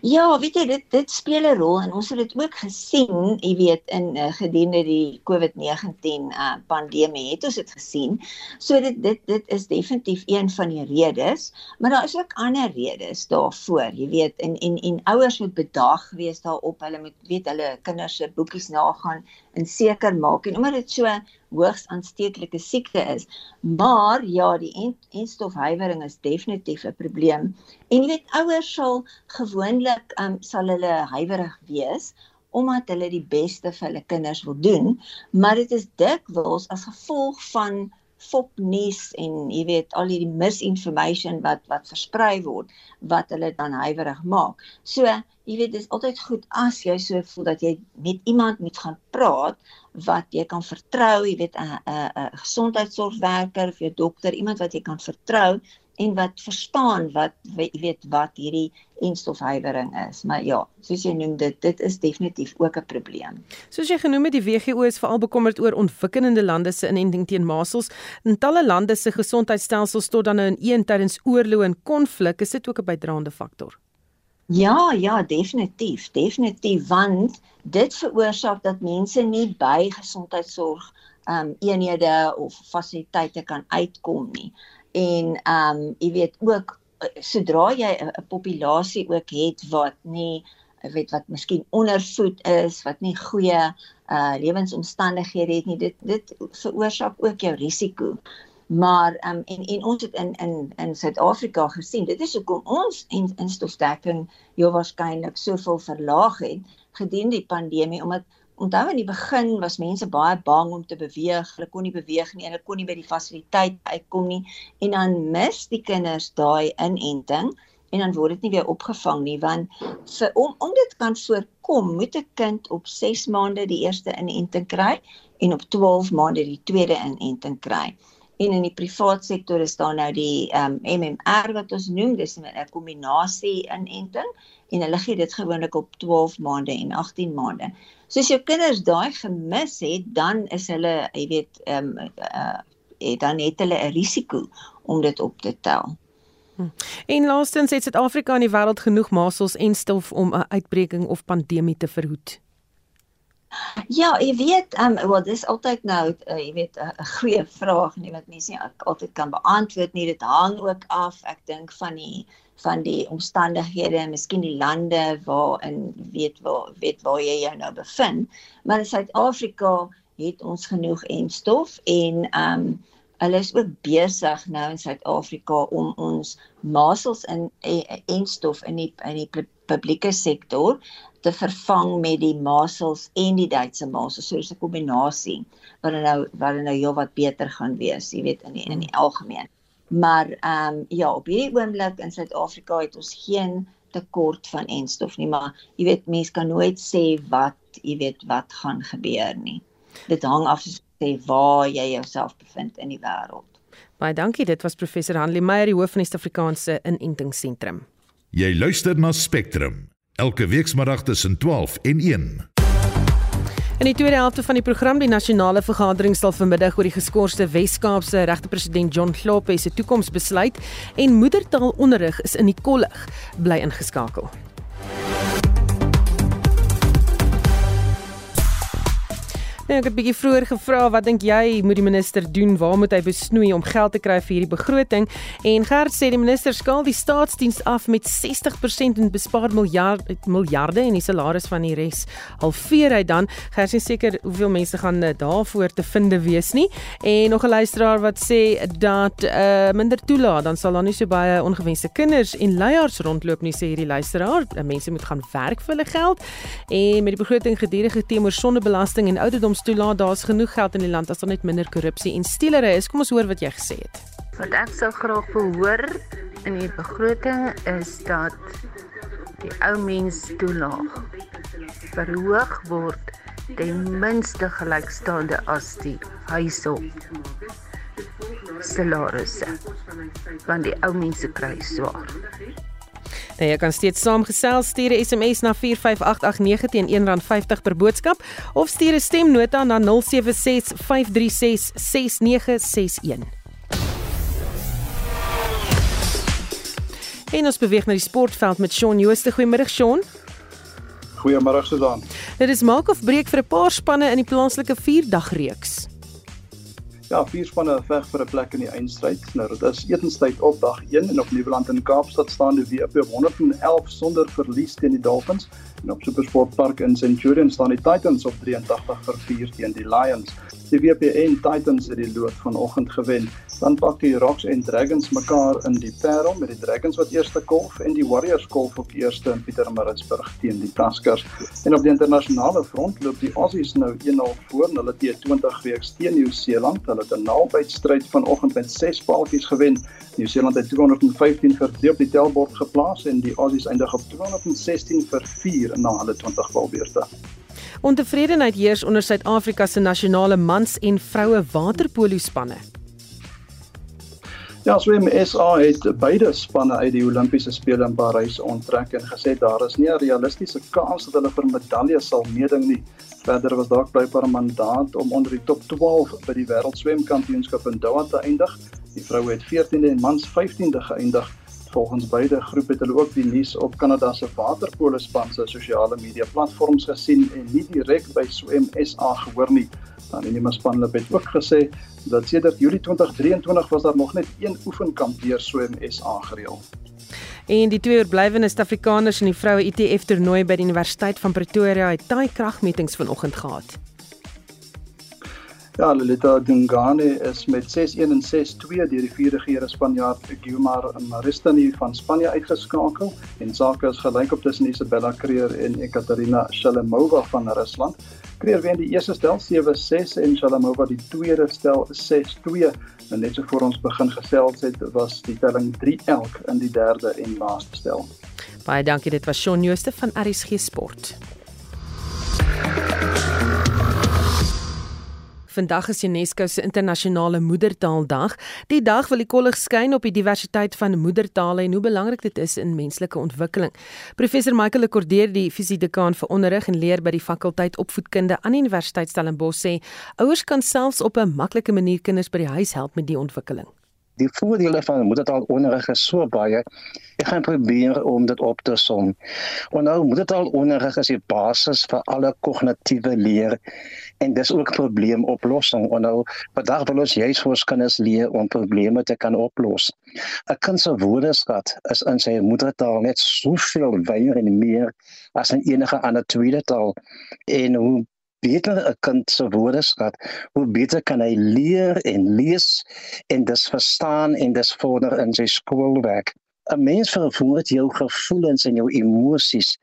Speaker 13: Ja, weet jy dit dit speel 'n rol en ons het dit ook gesien, jy weet in uh, gedurende die COVID-19 uh, pandemie het ons dit gesien. So dit dit dit is definitief een van die redes, maar daar is ook ander redes daarvoor. Jy weet en en en ouers moet bedag wees daarop. Hulle moet weet hulle kinders se boekies nagaan en seker maak en omdat dit so hoogs aansteeklike siekte is. Maar ja, die enstofhuiwering is definitief 'n probleem. En jy weet ouers sal gewoonlik um, sal hulle huiwerig wees omdat hulle die beste vir hulle kinders wil doen, maar dit is dikwels as gevolg van fopnuus en jy weet al hierdie misinformation wat wat versprei word wat hulle dan huiwerig maak. So, jy weet dis altyd goed as jy so voel dat jy met iemand moet gaan praat wat jy kan vertrou, jy weet 'n 'n 'n gesondheidsorgwerker of 'n dokter, iemand wat jy kan vertrou en wat verstaan wat jy weet wat hierdie enstofhuiwering is. Maar ja, soos jy noem dit, dit is definitief ook 'n probleem.
Speaker 2: Soos jy genoem het, die WHO is veral bekommerd oor ontwikkelende lande se inenting teen masels. In talle lande se gesondheidstelsels tot dan nou in een tydens oorlog en konflik, is dit ook 'n bydraende faktor.
Speaker 13: Ja, ja, definitief, definitief want dit veroorsaak dat mense nie by gesondheidsorg ehm um, eenhede of fasiliteite kan uitkom nie en ehm um, jy weet ook eh, sodra jy 'n populasie ook het wat nie weet wat miskien ondervoed is, wat nie goeie uh lewensomstandighede het nie, dit dit veroorsaak ook jou risiko. Maar ehm um, en en ons het in in in Suid-Afrika gesien, dit is hoekom ons in instofdekking jou waarskynlik soveel verlaag het gedien die pandemie omdat Onthou in die begin was mense baie bang om te beweeg. Hulle kon nie beweeg nie en hulle kon nie by die fasiliteit uitkom nie en dan mis die kinders daai inenting en dan word dit nie weer opgevang nie want vir om om dit kan voorkom, moet 'n kind op 6 maande die eerste inenting kry en op 12 maande die tweede inenting kry. En in die privaat sektor is daar nou die um, ehm, MMR wat ons noem, dis 'n kombinasie inenting en hulle gee dit gewoonlik op 12 maande en 18 maande. So as jou kinders daai gemis het, dan is hulle, jy weet, ehm um, uh, dan het hulle 'n risiko om dit op te tel.
Speaker 2: Hm. En laastens het Suid-Afrika in die wêreld genoeg masels en stof om 'n uitbreking of pandemie te verhoed.
Speaker 13: Ja, jy weet, um, wel dis altyd nou, uh, jy weet 'n goeie vraag nie wat mense nie altyd kan beantwoord nie. Dit hang ook af, ek dink van die van die omstandighede en miskien die lande waarin weet waar weet waar jy jou nou bevind. Maar in Suid-Afrika het ons genoeg en stof en ehm um, hulle is ook besig nou in Suid-Afrika om ons masels in en stof in die in die publieke sektor te vervang met die masels en die Duitse masels. So 'n kombinasie wat nou wat nou heel wat beter gaan wees, jy weet in die, in die algemeen. Maar ehm um, ja, op hierdie oomblik in Suid-Afrika het ons geen tekort van enstof nie, maar jy weet mense kan nooit sê wat, jy weet wat gaan gebeur nie. Dit hang af soos sê waar jy jouself bevind in die wêreld.
Speaker 2: Baie dankie, dit was professor Hanlie Meyer, die hoof van die Suid-Afrikaanse Inentingsentrum.
Speaker 1: Jy luister na Spectrum elke weekmiddag tussen 12 en 1.
Speaker 2: In die tweede helfte van die program die nasionale vergadering sal vanmiddag oor die geskorste Wes-Kaapse regter-president John Kloppe se toekoms besluit en moedertaalonderrig is in die kollig bly ingeskakel. Nou, ek het 'n bietjie vroeër gevra wat dink jy moet die minister doen? Waar moet hy besnoei om geld te kry vir hierdie begroting? En Gert sê die minister skaal die staatsdiens af met 60% en bespaar miljard miljarde en die salaris van die res halveer hy dan. Gert is seker hoeveel mense gaan eh, daarvoor te vind wees nie. En nog 'n luisteraar wat sê dat uh minder toelaat, dan sal daar nie so baie ongewenste kinders en leiers rondloop nie sê hierdie luisteraar. Mense moet gaan werk vir hulle geld. En met die begroting gedurende teenoor sondebelasting en ouderdom ons toelaat daar's genoeg geld in die land as daar net minder korrupsie en steelery is. Kom ons hoor wat jy gesê het.
Speaker 14: Wat ek sou graag wil hoor in die begroting is dat die ou mens toelaag verhoog word ten minste gelykstaande as die huishulp. salarisse. Want die ou mense kry swaar.
Speaker 2: Nou, jy kan steeds saamgesels, stuur 'n SMS na 45889 teen R1.50 per boodskap of stuur 'n stemnota na 0765366961. En ons beweeg na die sportveld met Shaun Jooste. Goeiemôre Shaun.
Speaker 15: Goeiemôre Susan.
Speaker 2: Dit is maak of breek vir 'n paar spanne in die plaaslike 4-dagreeks.
Speaker 15: Ja, vier spanne veg vir 'n plek in die eindstryd. Nou dit is etenstyd op dag 1 en op Nieuweland in Kaapstad staan die WP 111 sonder verlies teen die Dolphins en op SuperSport Park in Centurion staan die Titans op 83 vir 4 teen die Lions. Die WPN Titans het die lood vanoggend gewen. Dan pak die Rocks en Dragons mekaar in die Parel met die Dragons wat eerste kolf en die Warriors kolf op eerste in Pietermaritzburg teen die Tuskers. En op die internasionale front loop die Aussies nou 1-0 voor hulle T20 weeks teen Nieu-Seeland. Hulle het 'n nabytstryd vanoggend met 6 paaltjies gewen. Nieu-Seeland het 215 vir 3 op die tellbord geplaas en die Aussies eindig op 216 vir 4 na hulle 20 balbeurte.
Speaker 2: Ontevredenheid heers onder Suid-Afrika se nasionale mans en vroue waterpolo spanne.
Speaker 15: Ja, swem SA het beide spanne uit die Olimpiese spele in Parys onttrek en gesê daar is nie 'n realistiese kans dat hulle vir medaljes sal meeding nie. Verder was daar blykbaar 'n mandaat om onder die top 12 by die wêreldswemkampioenskap in Doha te eindig. Die vroue het 14de en mans 15de geëindig. Volgens beide groepe het hulle ook die nuus op Kanada se waterpolo span se sosiale media platforms gesien en nie direk by Swem SA gehoor nie. Dan die Nimaspan het ook gesê dat sedert Julie 2023 was daar nog net een oefenkamp deur Swem SA gereël.
Speaker 2: En die twee oorblywende Suid-Afrikaners in die vroue ITF toernooi by die Universiteit van Pretoria het taai kragmetings vanoggend gehad.
Speaker 15: Ja, Lolita Dungane is met 6-1 en 6-2 deur die vierde geëre Spanjaard Guimar Maristany van Spanje uitgeskakel en sake is gelyk op tussen Isabella Creer en Ekaterina Shalemova van Rusland. Creer wen die eerste stel 7-6 en Shalemova die tweede stel 6-2. En net so voor ons begin gesels het, was die telling 3-elk in die derde en laaste stel.
Speaker 2: Baie dankie, dit was Shaun Jooste van RSG Sport. Vandag is UNESCO se internasionale moedertaaldag. Die dag wil die kollig skyn op die diversiteit van moedertale en hoe belangrik dit is in menslike ontwikkeling. Professor Michael Lekordeer, die fisiedekaan vir onderrig en leer by die fakulteit opvoedkunde aan Universiteit Stellenbosch sê, ouers kan selfs op 'n maklike manier kinders by die huis help met die ontwikkeling
Speaker 16: die voordele van moedertaalonderrig is so baie. Ek gaan probeer om dit op te som. Want nou moedertaalonderrig is die basis vir alle kognitiewe leer en dis ook probleemoplossing. Want nou vandag wil ons juist vir ons kinders leer om probleme te kan oplos. 'n Kind se woordeskat is in sy moedertaal net soveel wyer en meer as in enige ander tweede taal. En hoe beter 'n kind se woordeskat, hoe beter kan hy leer en lees en dis verstaan en dis vorder in sy skoolwerk. 'n mens vervoer jou gevoelens en jou emosies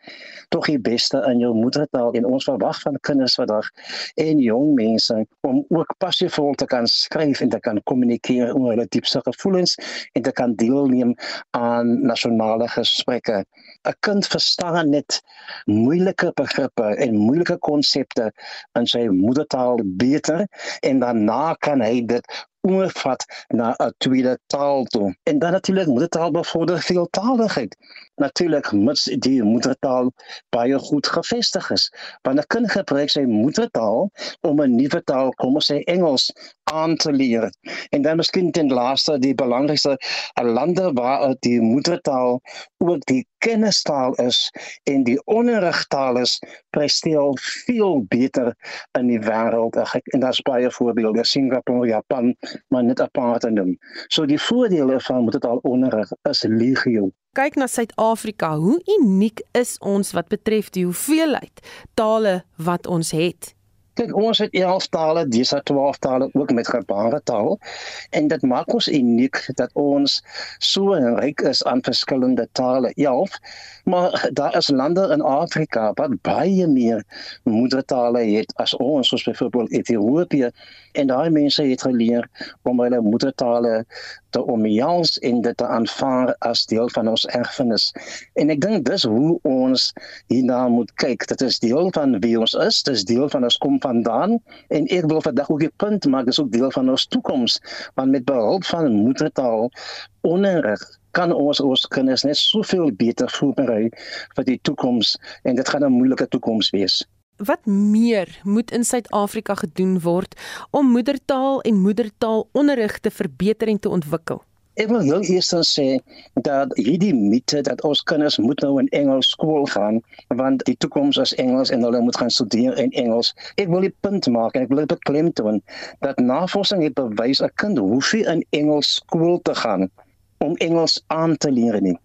Speaker 16: tog die beste in jou moedertaal en ons verwag van kinders vandag en jong mense om ook passievol te kan skryf en te kan kommunikeer oor hulle diepste gevoelens en te kan deelneem aan nasionale gesprekke. 'n Kind verstaan net moeilike begrippe en moeilike konsepte in sy moedertaal beter en daarna kan hy dit oorvat na 'n tweede taal toe. En dan natuurlik moedertaal bevorder veeltaaligheid. Natuurlik moet die moedertaal baie goed gevestig is. Want 'n kind gebruik sy moedertaal om 'n nuwe taal, kom ons sê Engels, aan te leer. En dan miskien ten laaste die belangrikste lande waar die moedertaal ook die kennistaal is en die onderrigtaal is, presteer veel beter in die wêreld. En daar's baie voorbeelde, Singapore, Japan, maar net apart te noem. So die voordele van moedertaal onderrig is legio
Speaker 2: kyk na Suid-Afrika, hoe uniek is ons wat betref die hoeveelheid tale wat ons het?
Speaker 16: Kyk, ons het 11 tale, dis 12 tale ook met gebaretaal en dit maak ons uniek dat ons so ryk is aan verskillende tale. 11, maar daar is lande in Afrika wat baie meer moedertale het as ons, soos byvoorbeeld Ethiopië en daai mense het geleer om hulle moedertale te omhels en dit te aanvaar as deel van ons erfenis. En ek dink dis hoe ons hierna moet kyk. Dit is deel van wie ons is, dit is deel van ons kom vandaan en ek wil vandag ook 'n punt maak dis ook deel van ons toekoms want met behulp van moedertaal onderrig kan ons ons kinders net soveel beter voorberei vir die toekoms en dit gaan 'n moeilike toekoms wees.
Speaker 2: Wat meer moet in Suid-Afrika gedoen word om moedertaal en moedertaalonderrig te verbeter en te ontwikkel?
Speaker 16: Ek wil heel eers sê dat hierdie mite dat ons kinders moet nou in Engels skool gaan want die toekoms is Engels en hulle moet gaan studeer in Engels. Ek wil 'n punt maak en ek wil dit beklemtoon dat navorsing het bewys 'n kind hoef nie in Engels skool te gaan om Engels aan te leer nie.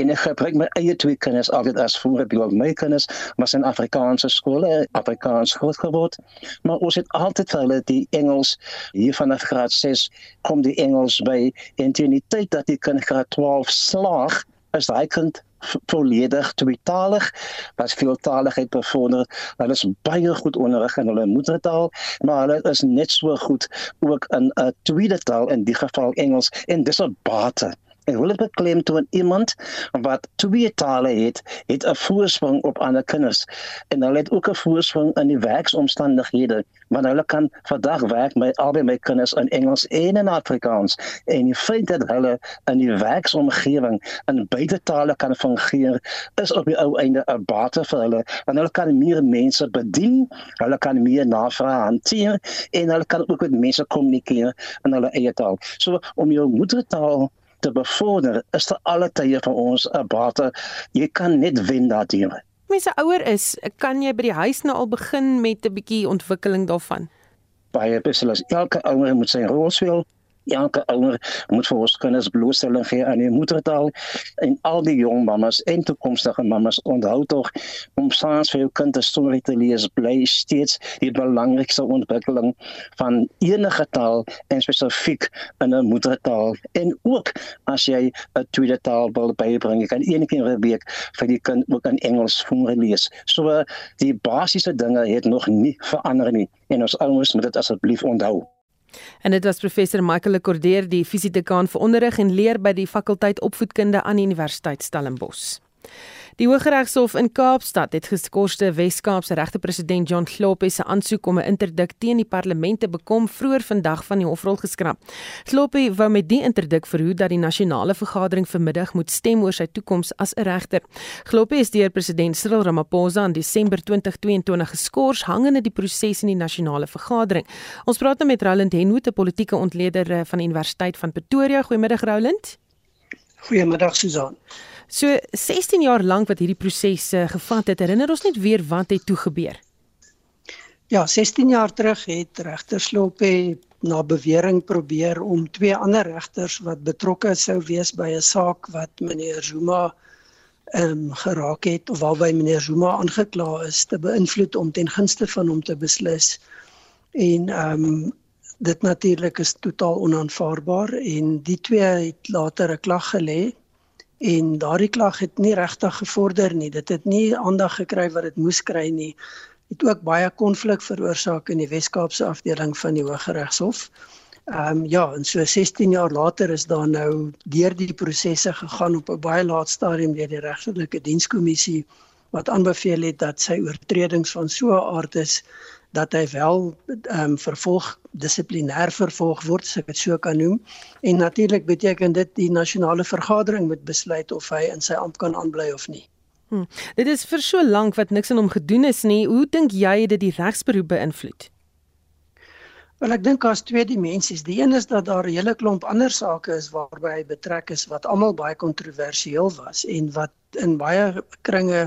Speaker 16: En ek gebruik my eie twee kinders altyd as voorbeeld. My kinders was in Afrikaanse skole, Afrikaans groot geword, maar ons het altyd vir hulle die Engels hier vanaf graad 6 kom die Engels by. En teen die tyd dat die kind graad 12 slaag, is hy kind volledig tweetalig was veeltaligheid bevorder. Hulle is baie goed onderrig in hulle moedertaal maar hulle is net so goed ook in 'n tweede taal in die geval Engels en dis 'n bate En dit beklem toe iemand wat twee tale het, het 'n voorsprong op ander kinders. En hulle het ook 'n voorsprong in die werksomstandighede, want hulle kan vandag werk met albei my kinders in Engels en in Afrikaans. En die feit dat hulle in die werksomgewing in beide tale kan fungeer, is op die ou einde 'n bate vir hulle. Want hulle kan meer mense bedien, hulle kan meer navrae hanteer en hulle kan ook met mense kommunikeer in hulle eie taal. So om jou moedertaal te bevorder is ter alle tye vir ons 'n bate. Jy kan net wen daardeur.
Speaker 2: Mense ouer is, kan jy by die huis nou al begin met 'n bietjie ontwikkeling daarvan?
Speaker 16: Baie beslis. Elke ouer moet sy rol speel elke ouer moet vir ons kinders blootstelling gee aan die moedertaal en al die jong mammas en toekomstige mammas. Onthou tog om saans vir jou kind 'n storie te lees bly steeds die belangrikste ontwikkeling van enige taal en spesifiek in 'n moedertaal. En ook as jy 'n tweede taal wil bybring jy kan een keer 'n week vir die kind ook in Engels voorlees so die basiese dinge het nog nie verander nie. En ons ouers moet dit asseblief onthou
Speaker 2: En dit was professor Michael Lekordeer, die fisiedekaan vir onderrig en leer by die fakulteit opvoedkunde aan die Universiteit Stellenbosch. Die Hooggeregshof in Kaapstad het geskorste Wes-Kaapse regter-president John Globe se aansoek om 'n interdik teen die parlement te bekom vroeër vandag van die hofrol geskraap. Globe wou met die interdik verhoed dat die nasionale vergadering vanmiddag moet stem oor sy toekoms as 'n regter. Globe is deur president Cyril Ramaphosa in Desember 2022 geskort hangende die proses in die nasionale vergadering. Ons praat nou met Roland Henwood, 'n politieke ontleder eh, van die Universiteit van Pretoria. Goeiemiddag Roland.
Speaker 17: Goeiemiddag Susan.
Speaker 2: So 16 jaar lank wat hierdie proses uh, gevat het, herinner ons net weer wat het toe gebeur.
Speaker 17: Ja, 16 jaar terug het regter Sloppe na bewering probeer om twee ander regters wat betrokke sou wees by 'n saak wat meneer Zuma ehm um, geraak het of waarby meneer Zuma aangekla is te beïnvloed om ten gunste van hom te beslis. En ehm um, dit natuurlik is totaal onaanvaarbaar en die twee het later 'n klag gelê en daardie klag het nie regtig gevorder nie. Dit het nie aandag gekry wat dit moes kry nie. Het ook baie konflik veroorsaak in die Wes-Kaapse afdeling van die Hooggeregshof. Ehm um, ja, en so 16 jaar later is daar nou deur die prosesse gegaan op 'n baie laat stadium deur die regterlike dienskommissie wat aanbeveel het dat sy oortredings van so 'n aard is dat hy wel ehm um, vervolg dissiplinêr vervolg word as ek dit so kan noem en natuurlik beteken dit die nasionale vergadering moet besluit of hy in sy ampt kan aanbly of nie.
Speaker 2: Hmm. Dit is vir so lank wat niks aan hom gedoen is nie. Hoe dink jy dit die regsberoep beïnvloed?
Speaker 17: Wel ek dink daar's twee dimensies. Die een is dat daar 'n hele klomp ander sake is waarby hy betrek is wat almal baie kontroversieel was en wat in baie kringe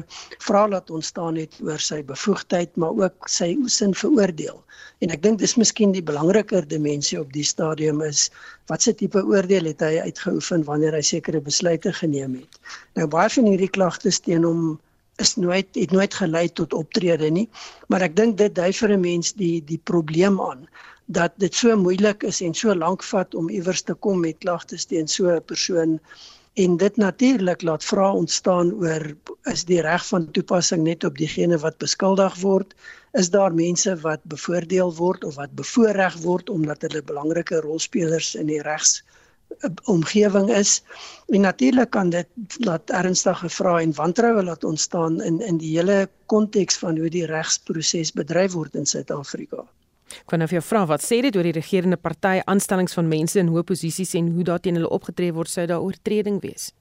Speaker 17: vra laat ontstaan het oor sy bevoegdheid maar ook sy sin veroordeel. En ek dink dis miskien die belangriker dimensie op die stadium is wat se tipe oordeel het hy uitgeoefen wanneer hy sekere besluite geneem het. Nou baie van hierdie klagtes teen hom is nooit het nooit gelei tot optrede nie, maar ek dink dit dui vir 'n mens die die probleem aan dat dit so moeilik is en so lank vat om iewers te kom met klagtes teen so 'n persoon en dit natuurlik laat vra ontstaan oor is die reg van toepassing net op diegene wat beskuldig word is daar mense wat bevoordeel word of wat bevoordeel word omdat hulle belangrike rolspelers in die regs omgewing is. En natuurlik kan dit laat ernstige vrae en wantroue laat ontstaan in in die hele konteks van hoe die regsproses bedryf word in Suid-Afrika.
Speaker 2: Ek kan nou vir jou vra wat sê dit oor die regerende party aanstellings van mense in hoë posisies en hoe daarteen hulle opgetree word sou daar oortreding wees?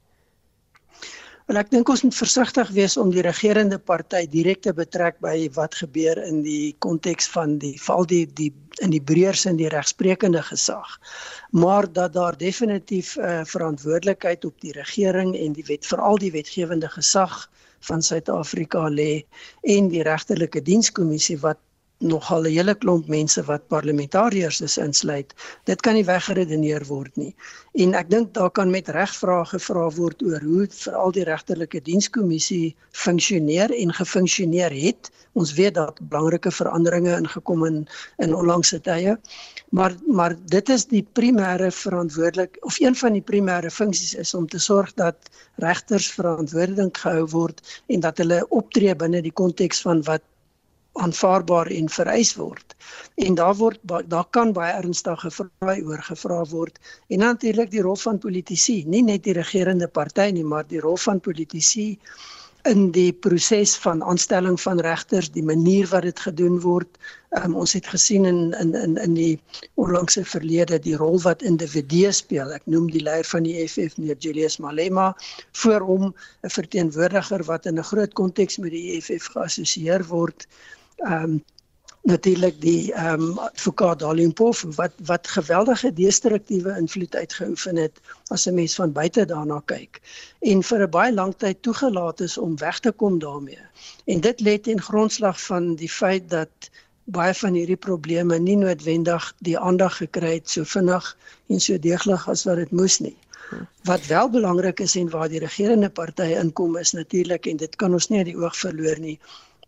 Speaker 17: En ek dink ons moet versigtig wees om die regerende party direk te betrek by wat gebeur in die konteks van die val die die in die breërs in die regsprekende gesag. Maar dat daar definitief 'n uh, verantwoordelikheid op die regering en die wet veral die wetgewende gesag van Suid-Afrika lê en die regterlike dienskommissie wat nogal 'n hele klomp mense wat parlementariërs is insluit. Dit kan nie weggeredeneer word nie. En ek dink daar kan met reg vrae gevra word oor hoe veral die regterlike dienskommissie funksioneer en gefunksioneer het. Ons weet dat belangrike veranderinge ingekom in in onlangse tye. Maar maar dit is die primêre verantwoordelik of een van die primêre funksies is om te sorg dat regters verantwoordelik gehou word en dat hulle optree binne die konteks van wat aanvaarbaar en vereis word. En daar word daar kan baie ernstige vrae oor gevra word en natuurlik die rol van politici, nie net die regerende party nie, maar die rol van politici in die proses van aanstelling van regters, die manier wat dit gedoen word. Um, ons het gesien in in in in die onlangse verlede die rol wat individue speel. Ek noem die leier van die EFF, meneer Julius Malema, voor hom 'n verteenwoordiger wat in 'n groot konteks met die EFF geassosieer word ehm um, natuurlik die ehm um, advokaat Dalimpof wat wat geweldige destruktiewe invloed uitgeoefen het as 'n mens van buite daarna kyk en vir 'n baie lang tyd toegelaat is om weg te kom daarmee. En dit lê ten grondslag van die feit dat baie van hierdie probleme nie noodwendig die aandag gekry het so vinnig en so deeglik as wat dit moes nie. Wat wel belangrik is en waar die regerende partye inkom is natuurlik en dit kan ons nie uit die oog verloor nie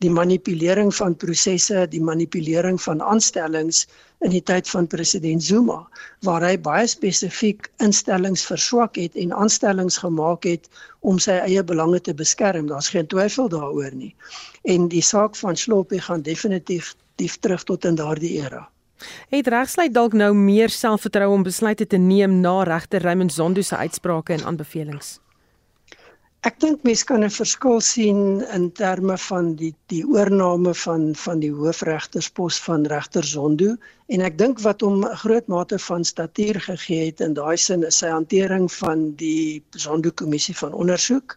Speaker 17: die manipulering van prosesse, die manipulering van aanstellings in die tyd van president Zuma waar hy baie spesifiek instellings verswak het en aanstellings gemaak het om sy eie belange te beskerm. Daar's geen twyfel daaroor nie. En die saak van Sloppy gaan definitief dief terug tot in daardie era.
Speaker 2: Het regsluit dalk nou meer selfvertroue om besluite te neem na regter Raymond Zondo se uitsprake en aanbevelings?
Speaker 17: Ek dink mense kan 'n verskil sien in terme van die die oorneem van van die hoofregterspos van regter Zondo. En ek dink wat hom 'n groot mate van statuur gegee het in daai sin is sy hantering van die Zondo kommissie van ondersoek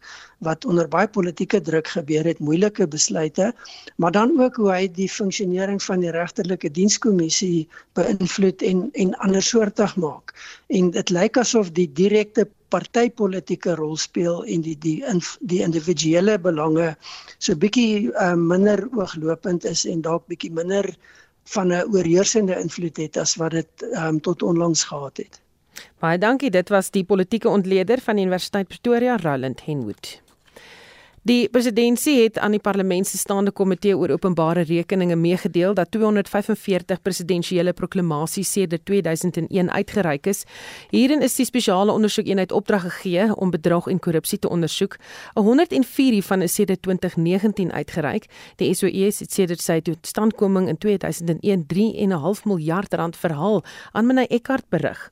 Speaker 17: wat onder baie politieke druk gebeur het moeilike besluite maar dan ook hoe hy die funksionering van die regterlike dienskommissie beïnvloed en en andersoortig maak. En dit lyk asof die direkte partytetiese rol speel en die die in, die individuele belange so bietjie uh, minder ooglopend is en dalk bietjie minder van 'n oorheersende invloed het as wat dit um, tot onlangs gehad het.
Speaker 2: Baie dankie. Dit was die politieke ontleder van Universiteit Pretoria, Roland Henwood. Die presidentsie het aan die parlement se staande komitee oor openbare rekeninge meegedeel dat 245 presidensiële proklamasies sedert 2001 uitgereik is. Hierin is die spesiale ondersoekeenheid opdrag gegee om bedrog en korrupsie te ondersoek. 104 hiervan is sedert 2019 uitgereik. Die SOE het sedert sy totstandkoming in 2001 3.5 miljard rand verhaal aan meneer Eckart berig.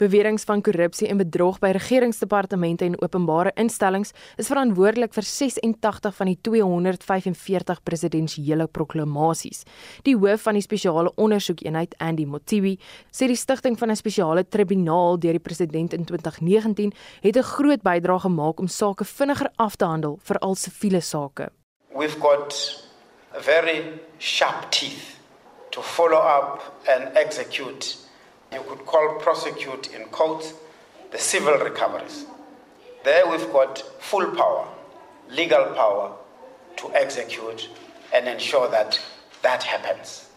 Speaker 9: Beweringe van korrupsie en bedrog by regeringsdepartemente en openbare instellings is verantwoordelik vir 86 van die 245 presidensiële proklamasies. Die hoof van die spesiale ondersoekeenheid, Andy Motibi, sê die stigting van 'n spesiale tribunaal deur die president in 2019 het 'n groot bydrae gemaak om sake vinniger af te handel, veral siviele sake.
Speaker 18: We've got a very sharp teeth to follow up and execute You could call prosecute in court the civil recoveries. There we've got full power, legal power to execute and ensure that that happens.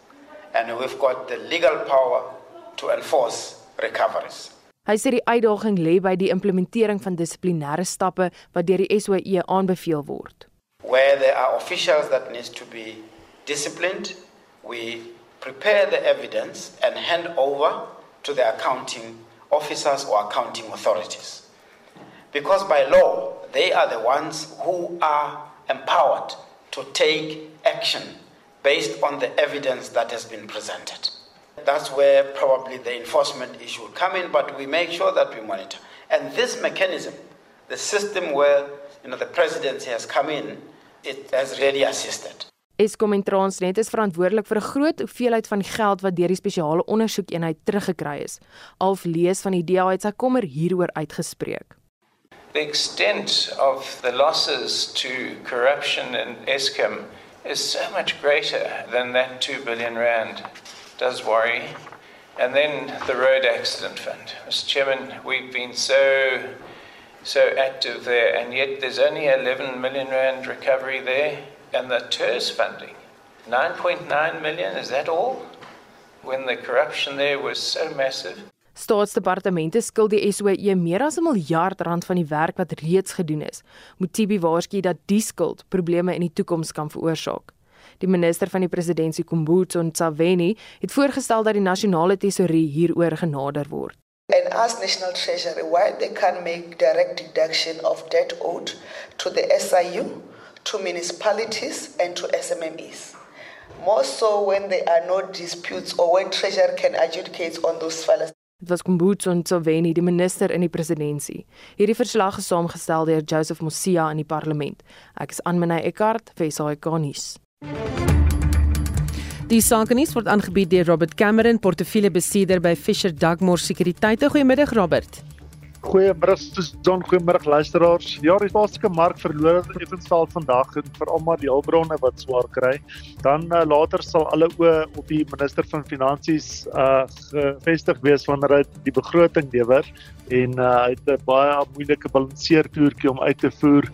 Speaker 18: And we've got the legal power to enforce recoveries.
Speaker 9: Hy sê die uitdaging lê by die implementering van dissiplinêre stappe wat deur die SOE aanbeveel word.
Speaker 18: Where there are officials that needs to be disciplined, we prepare the evidence and hand over to the accounting officers or accounting authorities. Because by law, they are the ones who are empowered to take action based on the evidence that has been presented. That's where probably the enforcement issue will come in, but we make sure that we monitor. And this mechanism, the system where you know the presidency has come in, it has really assisted.
Speaker 9: Eskom en Transnet is verantwoordelik vir 'n groot hoeveelheid van die geld wat deur die spesiale ondersoekeenheid teruggekry is. Alf lees van die DA het sy kommer hieroor uitgespreek.
Speaker 19: The extent of the losses to corruption in Eskom is so much greater than that 2 billion rand does worry. And then the road accident fund. Mr. Chairman, we've been so so active there, and yet there's only 11 million rand recovery there, and the TERS funding, 9.9 million. Is that all? When the corruption there was so massive.
Speaker 9: Staatsdepartemente skuld die SOE meer as 'n miljard rand van die werk wat reeds gedoen is. Motibi waarsku dat die skuld probleme in die toekoms kan veroorsaak. Die minister van die presidentskap Kumbutso Ntshavheni het voorgestel dat die nasionale tesourie hieroor genader word.
Speaker 20: And ask National Treasury why they can't make direct deduction of debt owed to the SIU, to municipalities and to SMMEs. More so when there are no disputes or when Treasury can adjudicate on those files.
Speaker 9: Dit was Kumbutso Ntshavheni, die minister in die presidentskap. Hierdie verslag is saamgestel deur Joseph Mosia in die parlement. Ek is Annelie Eckart vir SAK nuus.
Speaker 2: Die sakenuus word aangebied deur Robert Cameron, portefeuillebestuurder by Fisher Dugmore Sekuriteite. Goeiemiddag Robert.
Speaker 21: Goeiemôre John, goeiemôre luisteraars. Ja, die plaaslike mark verloor effenstal vandag en veral maar die hulpbronne wat swaar kry. Dan uh, later sal alle oë op die minister van finansies uh gevestig wees wanneer hy die begroting lewer en uh hy het 'n baie moeilike balanseertoertjie om uit te voer.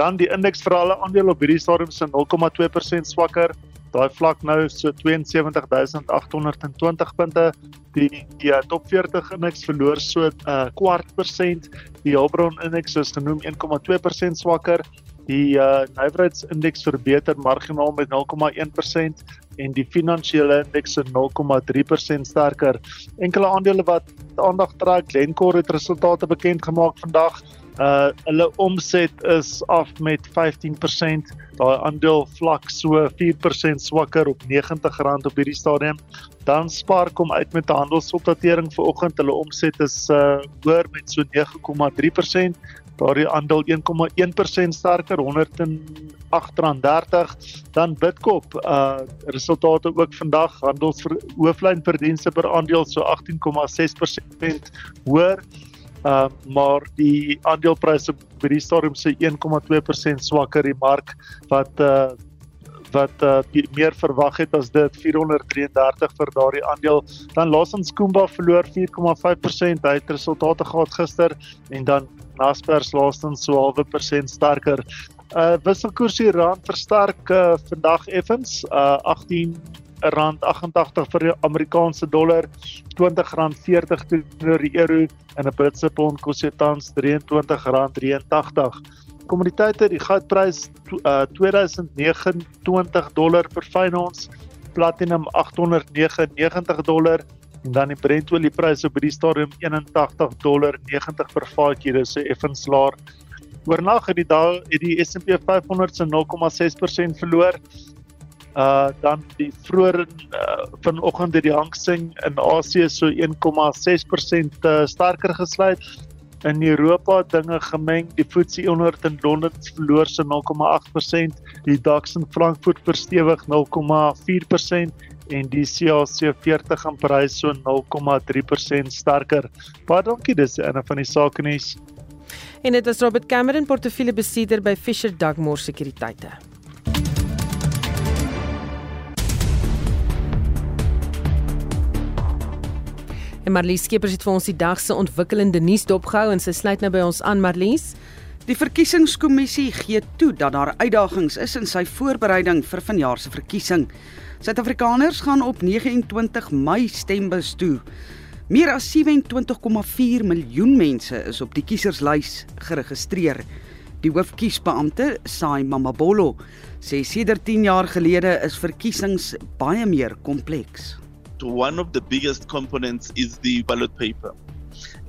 Speaker 21: Dan die indeks vir alle aandele op hierdie stadium se 0,2% swakker daai vlak nou so 72820 punte. Die die uh, top 40 indeks verloor so 'n uh, kwart persent. Die Hulbron indeks is genoem 1,2% swakker. Die uh, nywerheidsindeks verbeter marginaal met 0,1% en die finansiële indeks is 0,3% sterker. Enkele aandele wat aandag trek Glencore het resultate bekend gemaak vandag uh hulle omset is af met 15%. Daai aandeel vlak so 4% swakker op R90 op hierdie stadium. Dan Spar kom uit met 'n handelsopdatering vanoggend. Hulle omset is uh hoër met so 9,3%. Daardie aandeel 1,1% sterker, R108.30. Dan Bitkop uh resultate ook vandag handels vir hooflynverdienste per aandeel so 18,6% hoër uh maar die aandelepryse by die stadium se 1,2% swakker die mark wat uh wat uh meer verwag het as dit 433 vir daardie aandeel. Dan Lawson Kumba verloor 4,5% hy het resultate gehad gister en dan Naspers laastens so 0,5% persent sterker. Uh wisselkoers die rand versterk uh, vandag effens uh 18 rand 88 vir die Amerikaanse dollar, R20.40 teenoor die euro en 'n Britse pond kos dit tans R23.83. Kommoditeite, die goudprys uh, 2029 dollar per fyn ons, platinum 899 dollar en dan die Brentolieprys op die stadium 81 dollar 90 per vatjie, dis 'n effens laer. Oornag het die dag het die S&P 500 se 0,6% verloor uh dan die vroeër uh, vanoggend het die Hang Seng in Asië so 1,6% uh, sterker gesluit. In Europa dinge gemeng. Die FTSE 100 in Londen verloor so 0,8%, die DAX in Frankfurt verstewig 0,4% en die CAC 40 in Parys so 0,3% sterker. Baie dankie dis een van die sake nuus.
Speaker 2: En dit is Robert Cameron, portefeuillebestuurder by Fisher Dugmore Sekuriteite. En Marlies Skeepers het vir ons die dag se ontwikkelende nuus dopgehou en sy sluit nou by ons aan Marlies.
Speaker 10: Die verkiesingskommissie gee toe dat daar uitdagings is in sy voorbereiding vir vanjaar se verkiesing. Suid-Afrikaners gaan op 29 Mei stembus toe. Meer as 27,4 miljoen mense is op die kieserslys geregistreer. Die hoofkiesbeampte, Sai Mamabolo, sê sedert 10 jaar gelede is verkiesings baie meer kompleks.
Speaker 22: One of the biggest components is the ballot paper.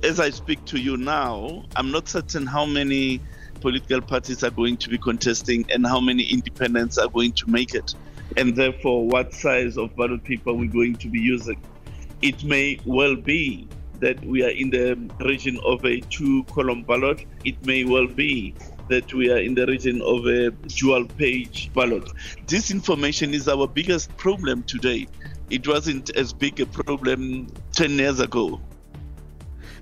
Speaker 22: As I speak to you now, I'm not certain how many political parties are going to be contesting and how many independents are going to make it, and therefore what size of ballot paper we're going to be using. it may well be that we are in the region of a two column ballot. It may well be that we are in the region of a dual page ballot. This information is our biggest problem today. It wasn't as big a problem 10 years ago.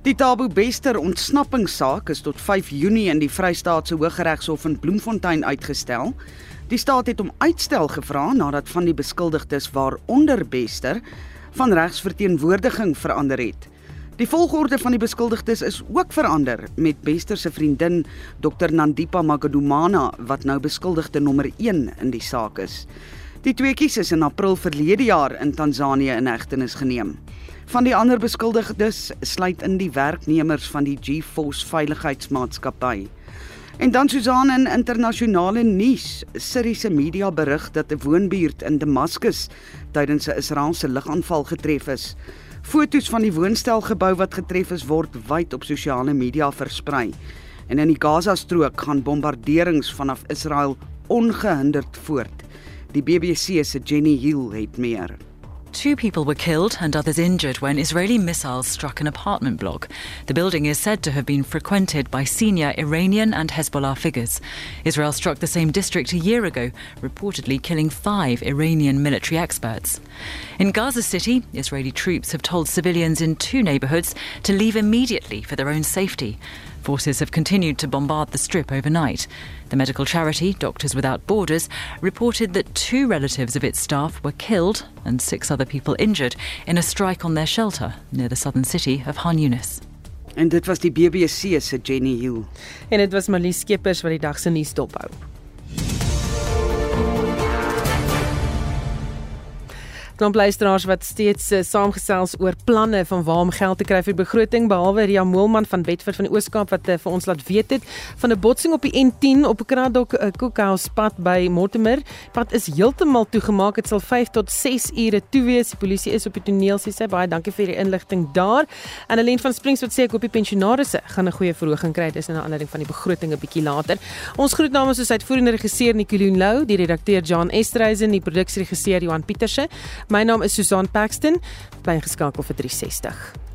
Speaker 10: Die Tabo Bester ontsnappingssaak is tot 5 Junie in die Vrystaatse Hooggeregshof in Bloemfontein uitgestel. Die staat het om uitstel gevra nadat van die beskuldigdes waaronder Bester van regsverteenwoordiging verander het. Die volgorde van die beskuldigdes is ook verander met Bester se vriendin Dr Nandipa Magadumana wat nou beskuldigde nommer 1 in die saak is. Die tweeetjies is in April verlede jaar in Tansanië in hegtenis geneem. Van die ander beskuldigdes sluit in die werknemers van die GeForce Veiligheidsmaatskappy. En dan Susan in internasionale nuus, Syriese media berig dat 'n woonbuurt in Damaskus tydens 'n Israeliese lugaanval getref is. Foto's van die woonstelgebou wat getref is word wyd op sosiale media versprei. En in die Gaza-strook gaan bombarderings vanaf Israel ongehinderd voort. Die BBC se Jenny Hill het meer.
Speaker 23: Two people were killed and others injured when Israeli missiles struck an apartment block. The building is said to have been frequented by senior Iranian and Hezbollah figures. Israel struck the same district a year ago, reportedly killing five Iranian military experts. In Gaza City, Israeli troops have told civilians in two neighborhoods to leave immediately for their own safety. Forces have continued to bombard the strip overnight. The medical charity, Doctors Without Borders, reported that two relatives of its staff were killed and six other people injured in a strike on their shelter near the southern city of Han Yunis.
Speaker 10: En dit was die BBC se Jenny Hill.
Speaker 2: En dit was Marlies Skeepers wat die dag se nuus dophou. Klomp luisteraars wat steeds uh, saamgesels oor planne van waar om geld te kry vir begroting behalwe Ria Moelman van Bedford van Ooskaap wat uh, vir ons laat weet het van 'n botsing op die N10 op 'n Kraddock uh, Cookhouse pad by Mortimer. Pad is heeltemal toegemaak. Dit sal 5 tot 6 ure toe wees. Die polisie is op die toneel. Sy sê baie dankie vir die inligting daar. En Helene van Springs wat sê ek hoop die pensionaarsse gaan 'n goeie verhoging kry. Dis 'n aanleiding van die begroting 'n bietjie later. Ons groet namens ons uitvoerende regisseur Nicoline Lou, die redakteur John Estreisen, die produksieregisseur Johan Pieterse. My naam is Susan Paxton. Bly geskakel vir 360.